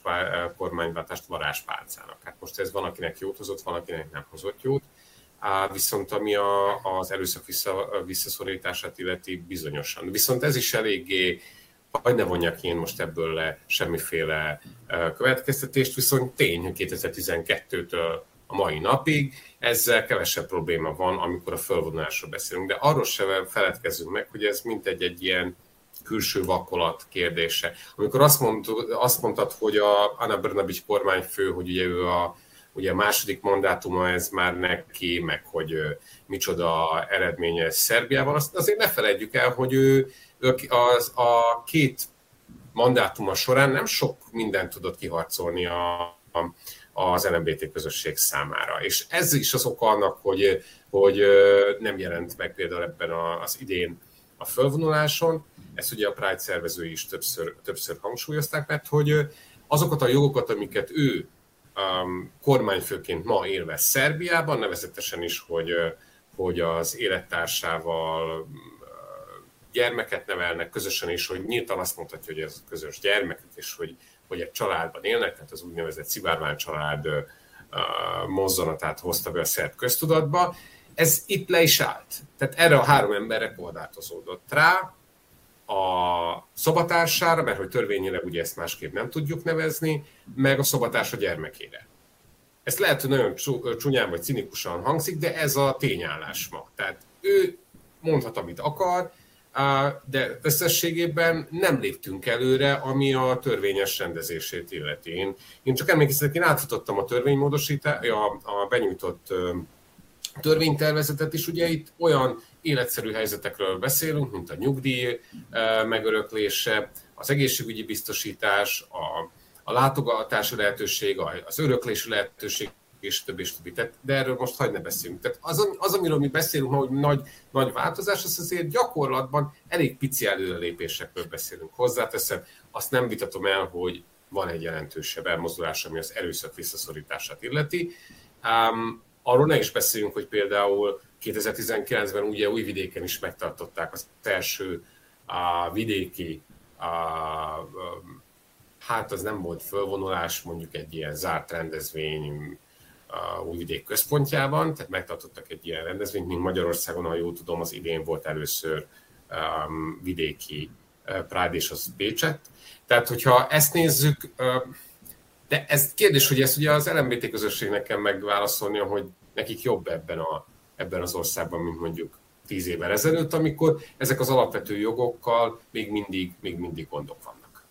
kormányváltást varázspálcának. Hát most ez van, akinek jót hozott, van, akinek nem hozott jót. Viszont ami a, az erőszak vissza, visszaszorítását illeti bizonyosan. Viszont ez is eléggé, hogy ne vonjak én most ebből le semmiféle következtetést, viszont tény, hogy 2012-től a mai napig ezzel kevesebb probléma van, amikor a fölvonulásról beszélünk. De arról sem feledkezzünk meg, hogy ez mintegy egy ilyen külső vakolat kérdése. Amikor azt, mond, azt mondtad, hogy a Anna Brnabics kormányfő, hogy ugye ő a, ugye a második mandátuma ez már neki, meg hogy micsoda eredménye Szerbiában, azt azért ne felejtjük el, hogy ő, ő az, a két mandátuma során nem sok mindent tudott kiharcolni a, a, az LMBT közösség számára. És ez is az oka annak, hogy, hogy nem jelent meg például ebben az idén a fölvonuláson, ezt ugye a Pride szervezői is többször, többször hangsúlyozták, mert hogy azokat a jogokat, amiket ő um, kormányfőként ma élvez Szerbiában, nevezetesen is, hogy, hogy az élettársával gyermeket nevelnek közösen is, hogy nyíltan azt mondhatja, hogy ez közös gyermeket, és hogy, hogy egy családban élnek, tehát az úgynevezett szivárvány család uh, mozzanatát hozta be a szerb köztudatba. Ez itt le is állt. Tehát erre a három emberre korlátozódott rá, a szobatársára, mert hogy törvényileg ugye ezt másképp nem tudjuk nevezni, meg a szobatársa gyermekére. Ezt lehet, hogy nagyon csúnyán vagy cinikusan hangzik, de ez a tényállás ma. Tehát ő mondhat, amit akar, de összességében nem léptünk előre, ami a törvényes rendezését illeti. Én, én csak emlékeztetek, én átfutottam a törvénymódosítást, a, a benyújtott törvénytervezetet is, ugye itt olyan életszerű helyzetekről beszélünk, mint a nyugdíj megöröklése, az egészségügyi biztosítás, a, a látogatási lehetőség, az öröklési lehetőség, és több és többi. Tehát, de erről most hagyd ne beszélünk. Tehát az, az, amiről mi beszélünk, hogy nagy, nagy változás, az azért gyakorlatban elég pici előrelépésekről beszélünk. Hozzáteszem, azt nem vitatom el, hogy van egy jelentősebb elmozdulás, ami az erőszak visszaszorítását illeti. Um, arról ne is beszéljünk, hogy például 2019-ben ugye Újvidéken is megtartották az első a vidéki, a, hát az nem volt fölvonulás, mondjuk egy ilyen zárt rendezvény a Újvidék központjában, tehát megtartottak egy ilyen rendezvényt, mint Magyarországon, ha jól tudom, az idén volt először um, vidéki Pride és az Pécset. Tehát, hogyha ezt nézzük, de ez kérdés, hogy ezt ugye az LMBT közösségnek kell megválaszolnia, hogy nekik jobb ebben a ebben az országban, mint mondjuk tíz évvel ezelőtt, amikor ezek az alapvető jogokkal még mindig, még mindig gondok vannak.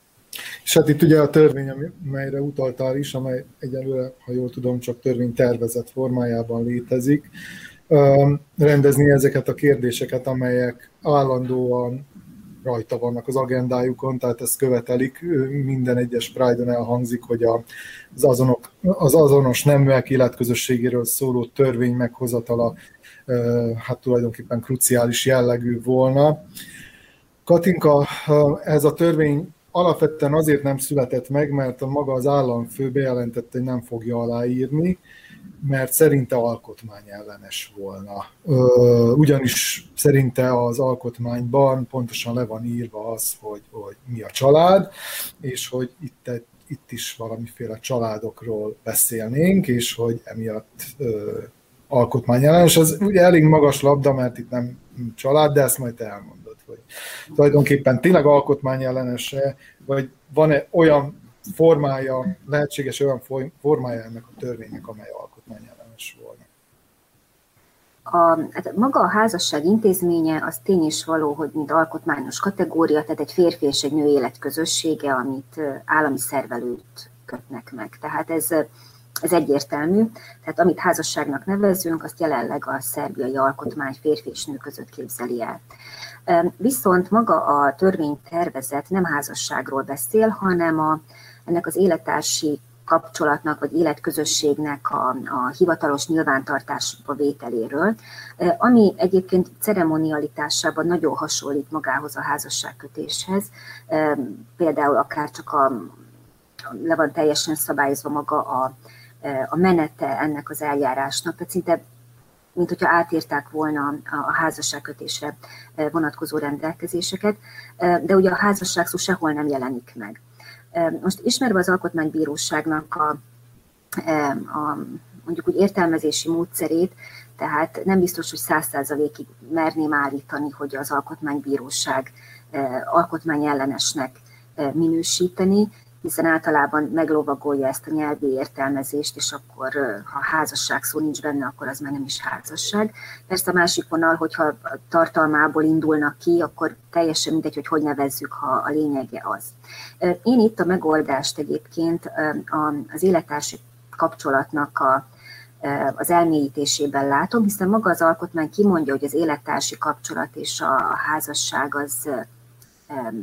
És hát itt ugye a törvény, amelyre utaltál is, amely egyelőre, ha jól tudom, csak törvénytervezet formájában létezik, rendezni ezeket a kérdéseket, amelyek állandóan rajta vannak az agendájukon, tehát ezt követelik, minden egyes Pride-on elhangzik, hogy az, azonok, az azonos neműek életközösségéről szóló törvény meghozatala hát tulajdonképpen kruciális jellegű volna. Katinka, ez a törvény alapvetően azért nem született meg, mert a maga az államfő bejelentette, hogy nem fogja aláírni, mert szerinte alkotmány ellenes volna. Ugyanis szerinte az alkotmányban pontosan le van írva az, hogy, hogy mi a család, és hogy itt, itt is valamiféle családokról beszélnénk, és hogy emiatt alkotmány ellenes. Ez ugye elég magas labda, mert itt nem család, de ezt majd te elmondod, hogy tulajdonképpen tényleg alkotmány ellenese, vagy van-e olyan formája, lehetséges olyan formája ennek a törvénynek, amely alkotmány ellenes. A, hát maga a házasság intézménye az tény is való, hogy mint alkotmányos kategória, tehát egy férfi és egy nő életközössége, amit állami szervelőt kötnek meg. Tehát ez ez egyértelmű, tehát amit házasságnak nevezünk, azt jelenleg a szerbiai alkotmány férfi és nő között képzeli el. Viszont maga a törvénytervezet nem házasságról beszél, hanem a, ennek az élettársi kapcsolatnak vagy életközösségnek a, a hivatalos nyilvántartásba vételéről, ami egyébként ceremonialitásában nagyon hasonlít magához a házasságkötéshez, például akár csak a, le van teljesen szabályozva maga a, a menete ennek az eljárásnak, tehát szinte mint hogyha átírták volna a házasságkötésre vonatkozó rendelkezéseket, de ugye a házasság szó sehol nem jelenik meg. Most ismerve az Alkotmánybíróságnak a, a mondjuk úgy értelmezési módszerét, tehát nem biztos, hogy száz százalékig merném állítani, hogy az Alkotmánybíróság alkotmányellenesnek minősíteni, hiszen általában meglovagolja ezt a nyelvi értelmezést, és akkor, ha házasság szó nincs benne, akkor az már nem is házasság. Persze a másik vonal, hogyha tartalmából indulnak ki, akkor teljesen mindegy, hogy hogy nevezzük, ha a lényege az. Én itt a megoldást egyébként az élettársi kapcsolatnak a, az elmélyítésében látom, hiszen maga az alkotmány kimondja, hogy az élettársi kapcsolat és a házasság az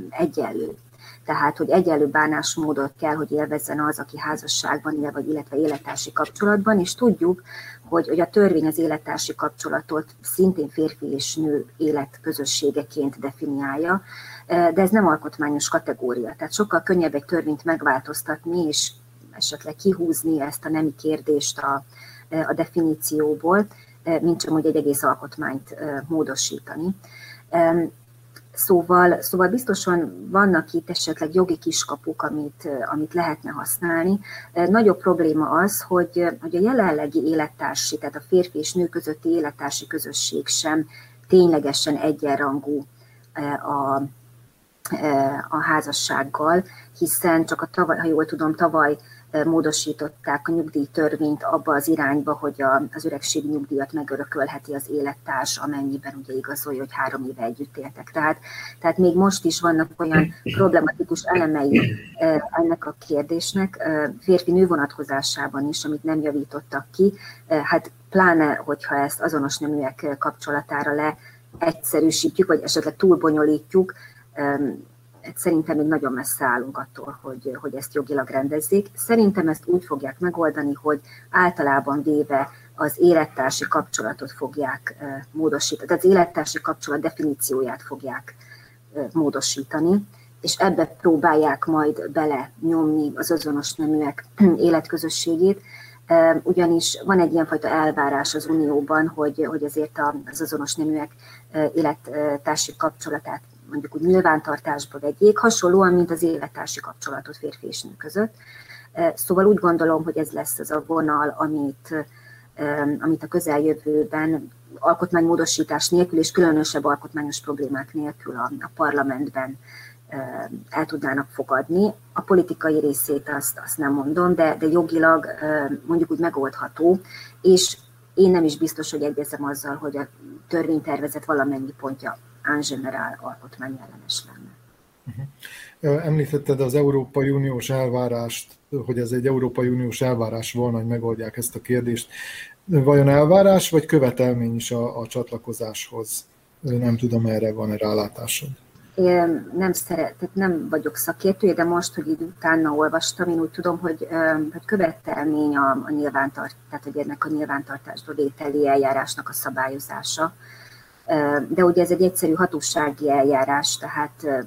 egyenlő tehát hogy egyenlő bánásmódot kell, hogy élvezzen az, aki házasságban él, vagy illetve élettársi kapcsolatban, és tudjuk, hogy, hogy a törvény az élettársi kapcsolatot szintén férfi és nő életközösségeként definiálja, de ez nem alkotmányos kategória, tehát sokkal könnyebb egy törvényt megváltoztatni, és esetleg kihúzni ezt a nemi kérdést a, a definícióból, mint sem, hogy egy egész alkotmányt módosítani. Szóval, szóval biztosan vannak itt esetleg jogi kiskapuk, amit, amit lehetne használni. Nagyobb probléma az, hogy, hogy a jelenlegi élettársi, tehát a férfi és nő közötti élettársi közösség sem ténylegesen egyenrangú a, a házassággal, hiszen csak a tavaly, ha jól tudom, tavaly módosították a nyugdíjtörvényt abba az irányba, hogy a, az öregségi nyugdíjat megörökölheti az élettárs, amennyiben ugye igazolja, hogy három éve együtt éltek. Tehát, tehát még most is vannak olyan problematikus elemei ennek a kérdésnek, férfi-nő vonatkozásában is, amit nem javítottak ki, hát pláne, hogyha ezt azonos neműek kapcsolatára le egyszerűsítjük, vagy esetleg túlbonyolítjuk, szerintem még nagyon messze állunk attól, hogy, hogy ezt jogilag rendezzék. Szerintem ezt úgy fogják megoldani, hogy általában véve az élettársi kapcsolatot fogják módosítani, tehát az élettársi kapcsolat definícióját fogják módosítani, és ebbe próbálják majd bele nyomni az azonos neműek életközösségét, ugyanis van egy ilyenfajta elvárás az Unióban, hogy, hogy azért az azonos neműek élettársi kapcsolatát mondjuk úgy nyilvántartásba vegyék, hasonlóan, mint az élettársi kapcsolatot férfi és nő között. Szóval úgy gondolom, hogy ez lesz az a vonal, amit, amit a közeljövőben alkotmánymódosítás nélkül és különösebb alkotmányos problémák nélkül a, a parlamentben el tudnának fogadni. A politikai részét azt, azt nem mondom, de, de jogilag mondjuk úgy megoldható, és én nem is biztos, hogy egyezem azzal, hogy a törvénytervezet valamennyi pontja en general alkotmányellenes lenne. Uh-huh. Említetted az Európai Uniós elvárást, hogy ez egy Európai Uniós elvárás volna, hogy megoldják ezt a kérdést. Vajon elvárás, vagy követelmény is a, a csatlakozáshoz? Nem tudom, erre van-e rálátásod? én nem tehát nem vagyok szakértője, de most, hogy így utána olvastam, én úgy tudom, hogy, hogy követelmény a, a nyilvántart, tehát hogy ennek a nyilvántartásba vételi eljárásnak a szabályozása. De ugye ez egy egyszerű hatósági eljárás, tehát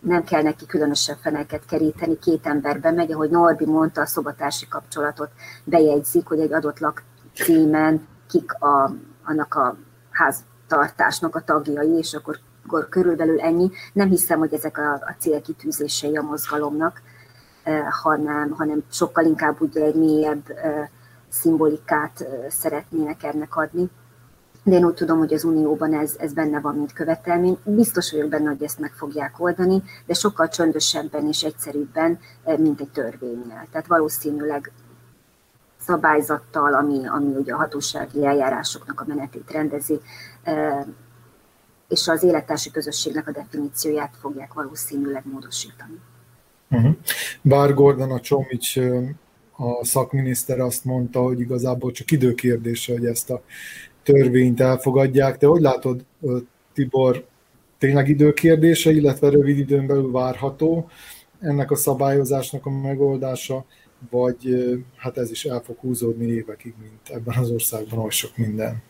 nem kell neki különösen feneket keríteni, két ember bemegy, ahogy Norbi mondta, a szobatársi kapcsolatot bejegyzik, hogy egy adott lakcímen kik a, annak a háztartásnak a tagjai, és akkor, akkor körülbelül ennyi. Nem hiszem, hogy ezek a, a célkitűzései a mozgalomnak, hanem, hanem sokkal inkább ugye egy mélyebb szimbolikát szeretnének ennek adni de én úgy tudom, hogy az Unióban ez, ez benne van, mint követelmény. Biztos vagyok benne, hogy ezt meg fogják oldani, de sokkal csöndösebben és egyszerűbben, eh, mint egy törvényel. Tehát valószínűleg szabályzattal, ami, ami ugye a hatósági eljárásoknak a menetét rendezi, eh, és az élettársi közösségnek a definícióját fogják valószínűleg módosítani. Uh-huh. Bár Gordon a Csomics eh, a szakminiszter azt mondta, hogy igazából csak időkérdése, hogy ezt a törvényt elfogadják. Te hogy látod, Tibor, tényleg időkérdése, illetve rövid időn belül várható ennek a szabályozásnak a megoldása, vagy hát ez is el fog húzódni évekig, mint ebben az országban oly sok minden.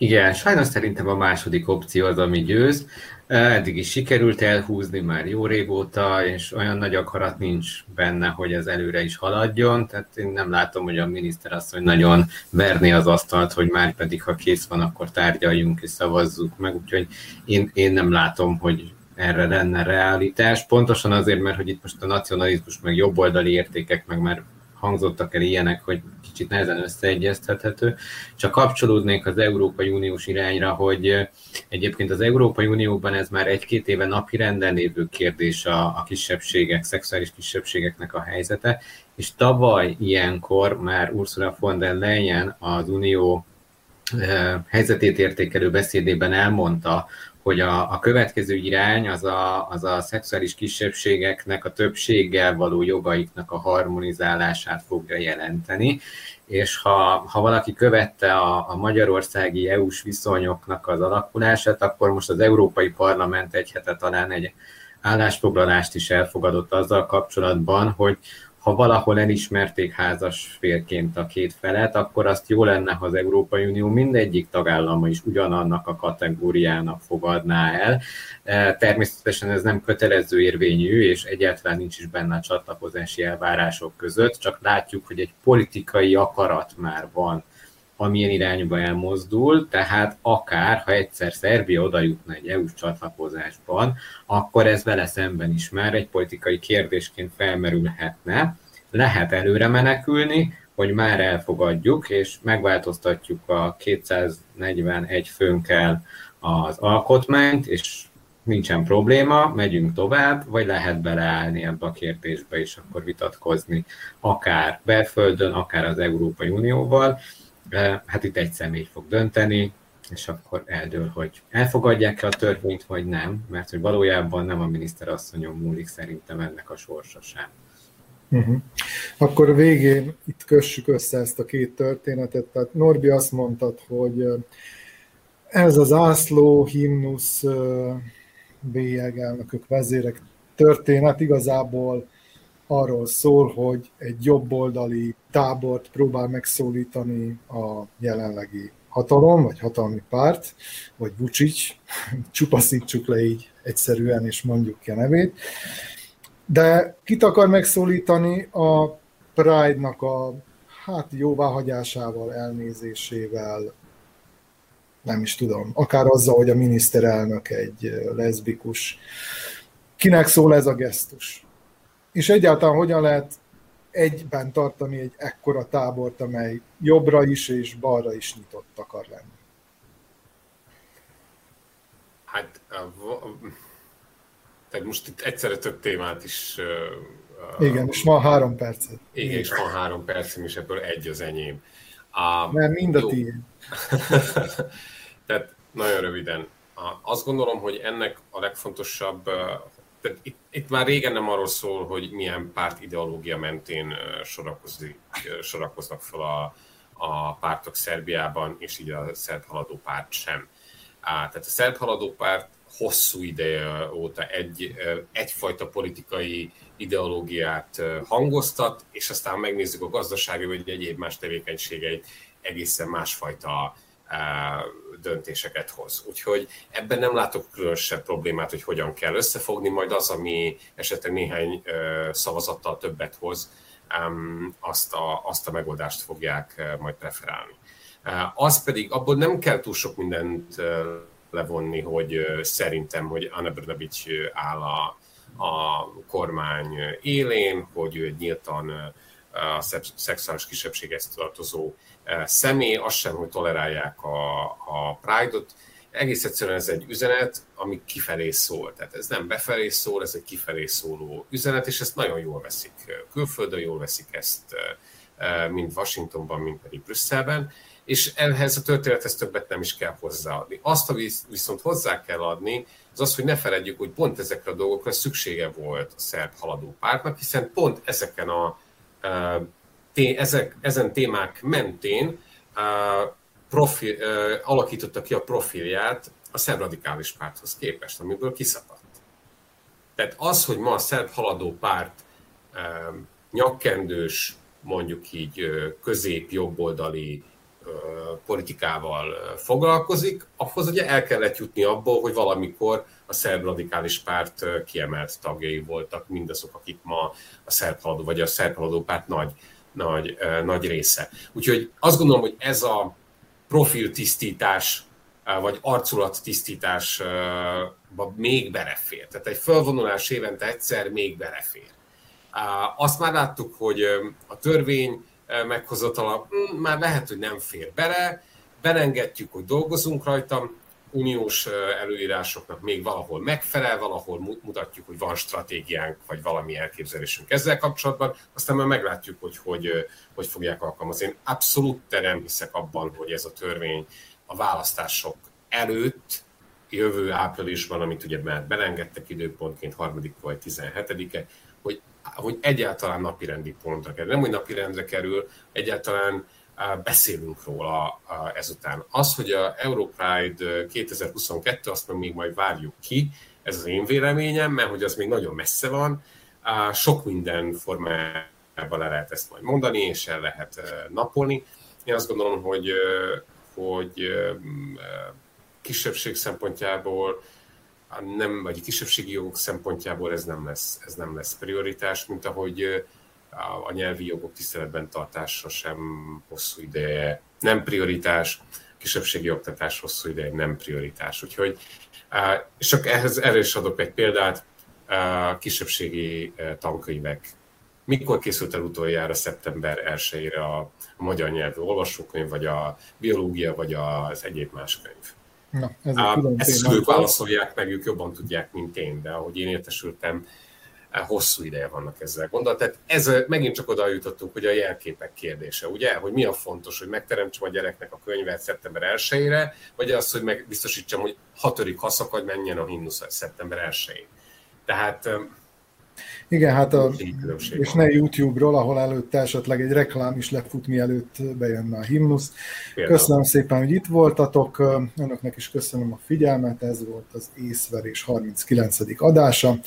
Igen, sajnos szerintem a második opció az, ami győz. Eddig is sikerült elhúzni már jó régóta, és olyan nagy akarat nincs benne, hogy ez előre is haladjon, tehát én nem látom, hogy a miniszter azt, hogy nagyon verni az asztalt, hogy már pedig, ha kész van, akkor tárgyaljunk és szavazzuk meg, úgyhogy én, én nem látom, hogy erre lenne realitás. Pontosan azért, mert hogy itt most a nacionalizmus, meg jobboldali értékek, meg már hangzottak el ilyenek, hogy kicsit nehezen összeegyeztethető. Csak kapcsolódnék az Európai Uniós irányra, hogy egyébként az Európai Unióban ez már egy-két éve napi renden lévő kérdés a, a kisebbségek, szexuális kisebbségeknek a helyzete, és tavaly ilyenkor már Ursula von der Leyen az Unió helyzetét értékelő beszédében elmondta, hogy a, a következő irány az a, az a szexuális kisebbségeknek a többséggel való jogaiknak a harmonizálását fogja jelenteni, és ha, ha valaki követte a, a magyarországi EU-s viszonyoknak az alakulását, akkor most az Európai Parlament egy hete talán egy állásfoglalást is elfogadott azzal kapcsolatban, hogy ha valahol elismerték házas félként a két felet, akkor azt jó lenne, ha az Európai Unió mindegyik tagállama is ugyanannak a kategóriának fogadná el. E, természetesen ez nem kötelező érvényű, és egyáltalán nincs is benne a csatlakozási elvárások között, csak látjuk, hogy egy politikai akarat már van amilyen irányba elmozdul, tehát akár, ha egyszer Szerbia oda jutna egy EU-s csatlakozásban, akkor ez vele szemben is már egy politikai kérdésként felmerülhetne. Lehet előre menekülni, hogy már elfogadjuk, és megváltoztatjuk a 241 főnkkel az alkotmányt, és nincsen probléma, megyünk tovább, vagy lehet beleállni ebbe a kérdésbe, és akkor vitatkozni akár belföldön, akár az Európai Unióval hát itt egy személy fog dönteni, és akkor eldől, hogy elfogadják-e a törvényt, vagy nem, mert hogy valójában nem a miniszterasszonyon múlik szerintem ennek a sorsa sem. Uh-huh. Akkor végén itt kössük össze ezt a két történetet. Tehát Norbi azt mondtad, hogy ez az ászló, himnusz, bélyegelnökök, vezérek történet igazából arról szól, hogy egy jobboldali tábort próbál megszólítani a jelenlegi hatalom, vagy hatalmi párt, vagy Vucic, csupaszítsuk le így egyszerűen, és mondjuk ki a nevét. De kit akar megszólítani a Pride-nak a hát jóváhagyásával, elnézésével, nem is tudom, akár azzal, hogy a miniszterelnök egy leszbikus. Kinek szól ez a gesztus? És egyáltalán hogyan lehet egyben tartani egy ekkora tábort, amely jobbra is és balra is nyitott akar lenni? Hát, tehát most itt egyszerre több témát is... Igen, és van három percet. Igen, és van három percem, és ebből egy az enyém. Mert mind a tiéd. tehát nagyon röviden. Azt gondolom, hogy ennek a legfontosabb itt, itt már régen nem arról szól, hogy milyen párt ideológia mentén sorakozik, sorakoznak fel a, a pártok Szerbiában, és így a szerb haladó párt sem. Tehát a szerb haladó párt hosszú ideje óta egy, egyfajta politikai ideológiát hangoztat, és aztán megnézzük a gazdasági vagy egyéb más tevékenységeit, egészen másfajta döntéseket hoz. Úgyhogy ebben nem látok különösebb problémát, hogy hogyan kell összefogni, majd az, ami esetleg néhány szavazattal többet hoz, azt a, azt a megoldást fogják majd preferálni. Az pedig, abból nem kell túl sok mindent levonni, hogy szerintem, hogy Anna Brnabic áll a, a kormány élén, hogy ő nyíltan a szexuális kisebbséghez tartozó személy, azt sem, hogy tolerálják a, a Pride-ot. Egész egyszerűen ez egy üzenet, ami kifelé szól. Tehát ez nem befelé szól, ez egy kifelé szóló üzenet, és ezt nagyon jól veszik külföldön, jól veszik ezt mind Washingtonban, mind pedig Brüsszelben, és ehhez a történethez többet nem is kell hozzáadni. Azt, ami viszont hozzá kell adni, az az, hogy ne feledjük, hogy pont ezekre a dolgokra szüksége volt a szerb haladó pártnak, hiszen pont ezeken a ezek, ezen témák mentén profil, alakította ki a profilját a szerb radikális párthoz képest, amiből kiszakadt. Tehát az, hogy ma a szerb haladó párt nyakkendős, mondjuk így közép-jobboldali politikával foglalkozik, ahhoz ugye el kellett jutni abból, hogy valamikor a szerb radikális párt kiemelt tagjai voltak mindazok, akik ma a szerb haladó, vagy a szerb haladó párt nagy, nagy, nagy része. Úgyhogy azt gondolom, hogy ez a profiltisztítás, vagy arculattisztítás még belefér. Tehát egy felvonulás évente egyszer még belefér. Azt már láttuk, hogy a törvény meghozatala hm, már lehet, hogy nem fér bele, belengedjük, hogy dolgozunk rajta, uniós előírásoknak még valahol megfelel, valahol mutatjuk, hogy van stratégiánk, vagy valami elképzelésünk ezzel kapcsolatban, aztán már meglátjuk, hogy hogy, hogy fogják alkalmazni. Én abszolút nem hiszek abban, hogy ez a törvény a választások előtt, jövő áprilisban, amit ugye már belengedtek időpontként, harmadik vagy 17-e, hogy, hogy egyáltalán napirendi pontra kerül. Nem, hogy napirendre kerül, egyáltalán beszélünk róla ezután. Az, hogy a Europride 2022, azt meg még majd várjuk ki, ez az én véleményem, mert hogy az még nagyon messze van, sok minden formában le lehet ezt majd mondani, és el lehet napolni. Én azt gondolom, hogy, hogy kisebbség szempontjából, nem, vagy kisebbségi jogok szempontjából ez nem lesz, ez nem lesz prioritás, mint ahogy a nyelvi jogok tiszteletben tartása sem hosszú ideje nem prioritás, kisebbségi oktatás hosszú ideje nem prioritás. Úgyhogy, és csak ehhez erre is adok egy példát, kisebbségi tankönyvek. Mikor készült el utoljára szeptember 1-ére a, a magyar nyelvű olvasókönyv, vagy a biológia, vagy az egyéb más könyv? Na, ez a Ezt ők válaszolják meg, ők jobban tudják, mint én, de ahogy én értesültem, hosszú ideje vannak ezzel gondol. Tehát ez megint csak oda jutottunk, hogy a jelképek kérdése, ugye? Hogy mi a fontos, hogy megteremtsem a gyereknek a könyvet szeptember 1-ére, vagy az, hogy meg biztosítsam, hogy hatodik haszakad menjen a himnusz szeptember 1-én. Tehát igen, hát a, és ne YouTube-ról, ahol előtte esetleg egy reklám is lefut, mielőtt bejönne a himnusz. Köszönöm szépen, hogy itt voltatok, önöknek is köszönöm a figyelmet, ez volt az észverés 39. adása.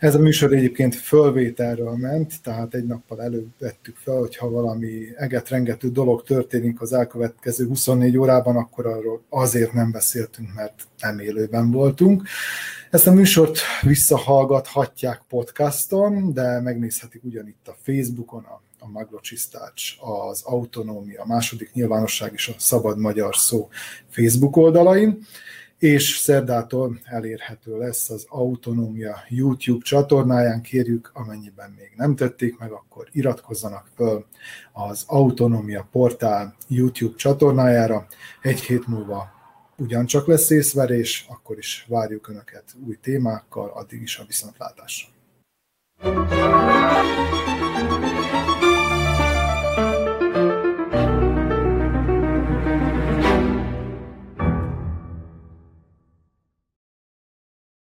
Ez a műsor egyébként fölvételről ment, tehát egy nappal előbb vettük fel, hogyha valami egetrengető dolog történik az elkövetkező 24 órában, akkor arról azért nem beszéltünk, mert nem élőben voltunk. Ezt a műsort visszahallgathatják podcaston, de megnézhetik ugyanitt a Facebookon, a, a Maglocsisztács, az Autonómia, a második nyilvánosság és a Szabad Magyar Szó Facebook oldalain, és szerdától elérhető lesz az Autonómia YouTube csatornáján. Kérjük, amennyiben még nem tették meg, akkor iratkozzanak föl az Autonómia portál YouTube csatornájára. Egy hét múlva ugyancsak lesz észverés, akkor is várjuk Önöket új témákkal, addig is a viszontlátásra. thank you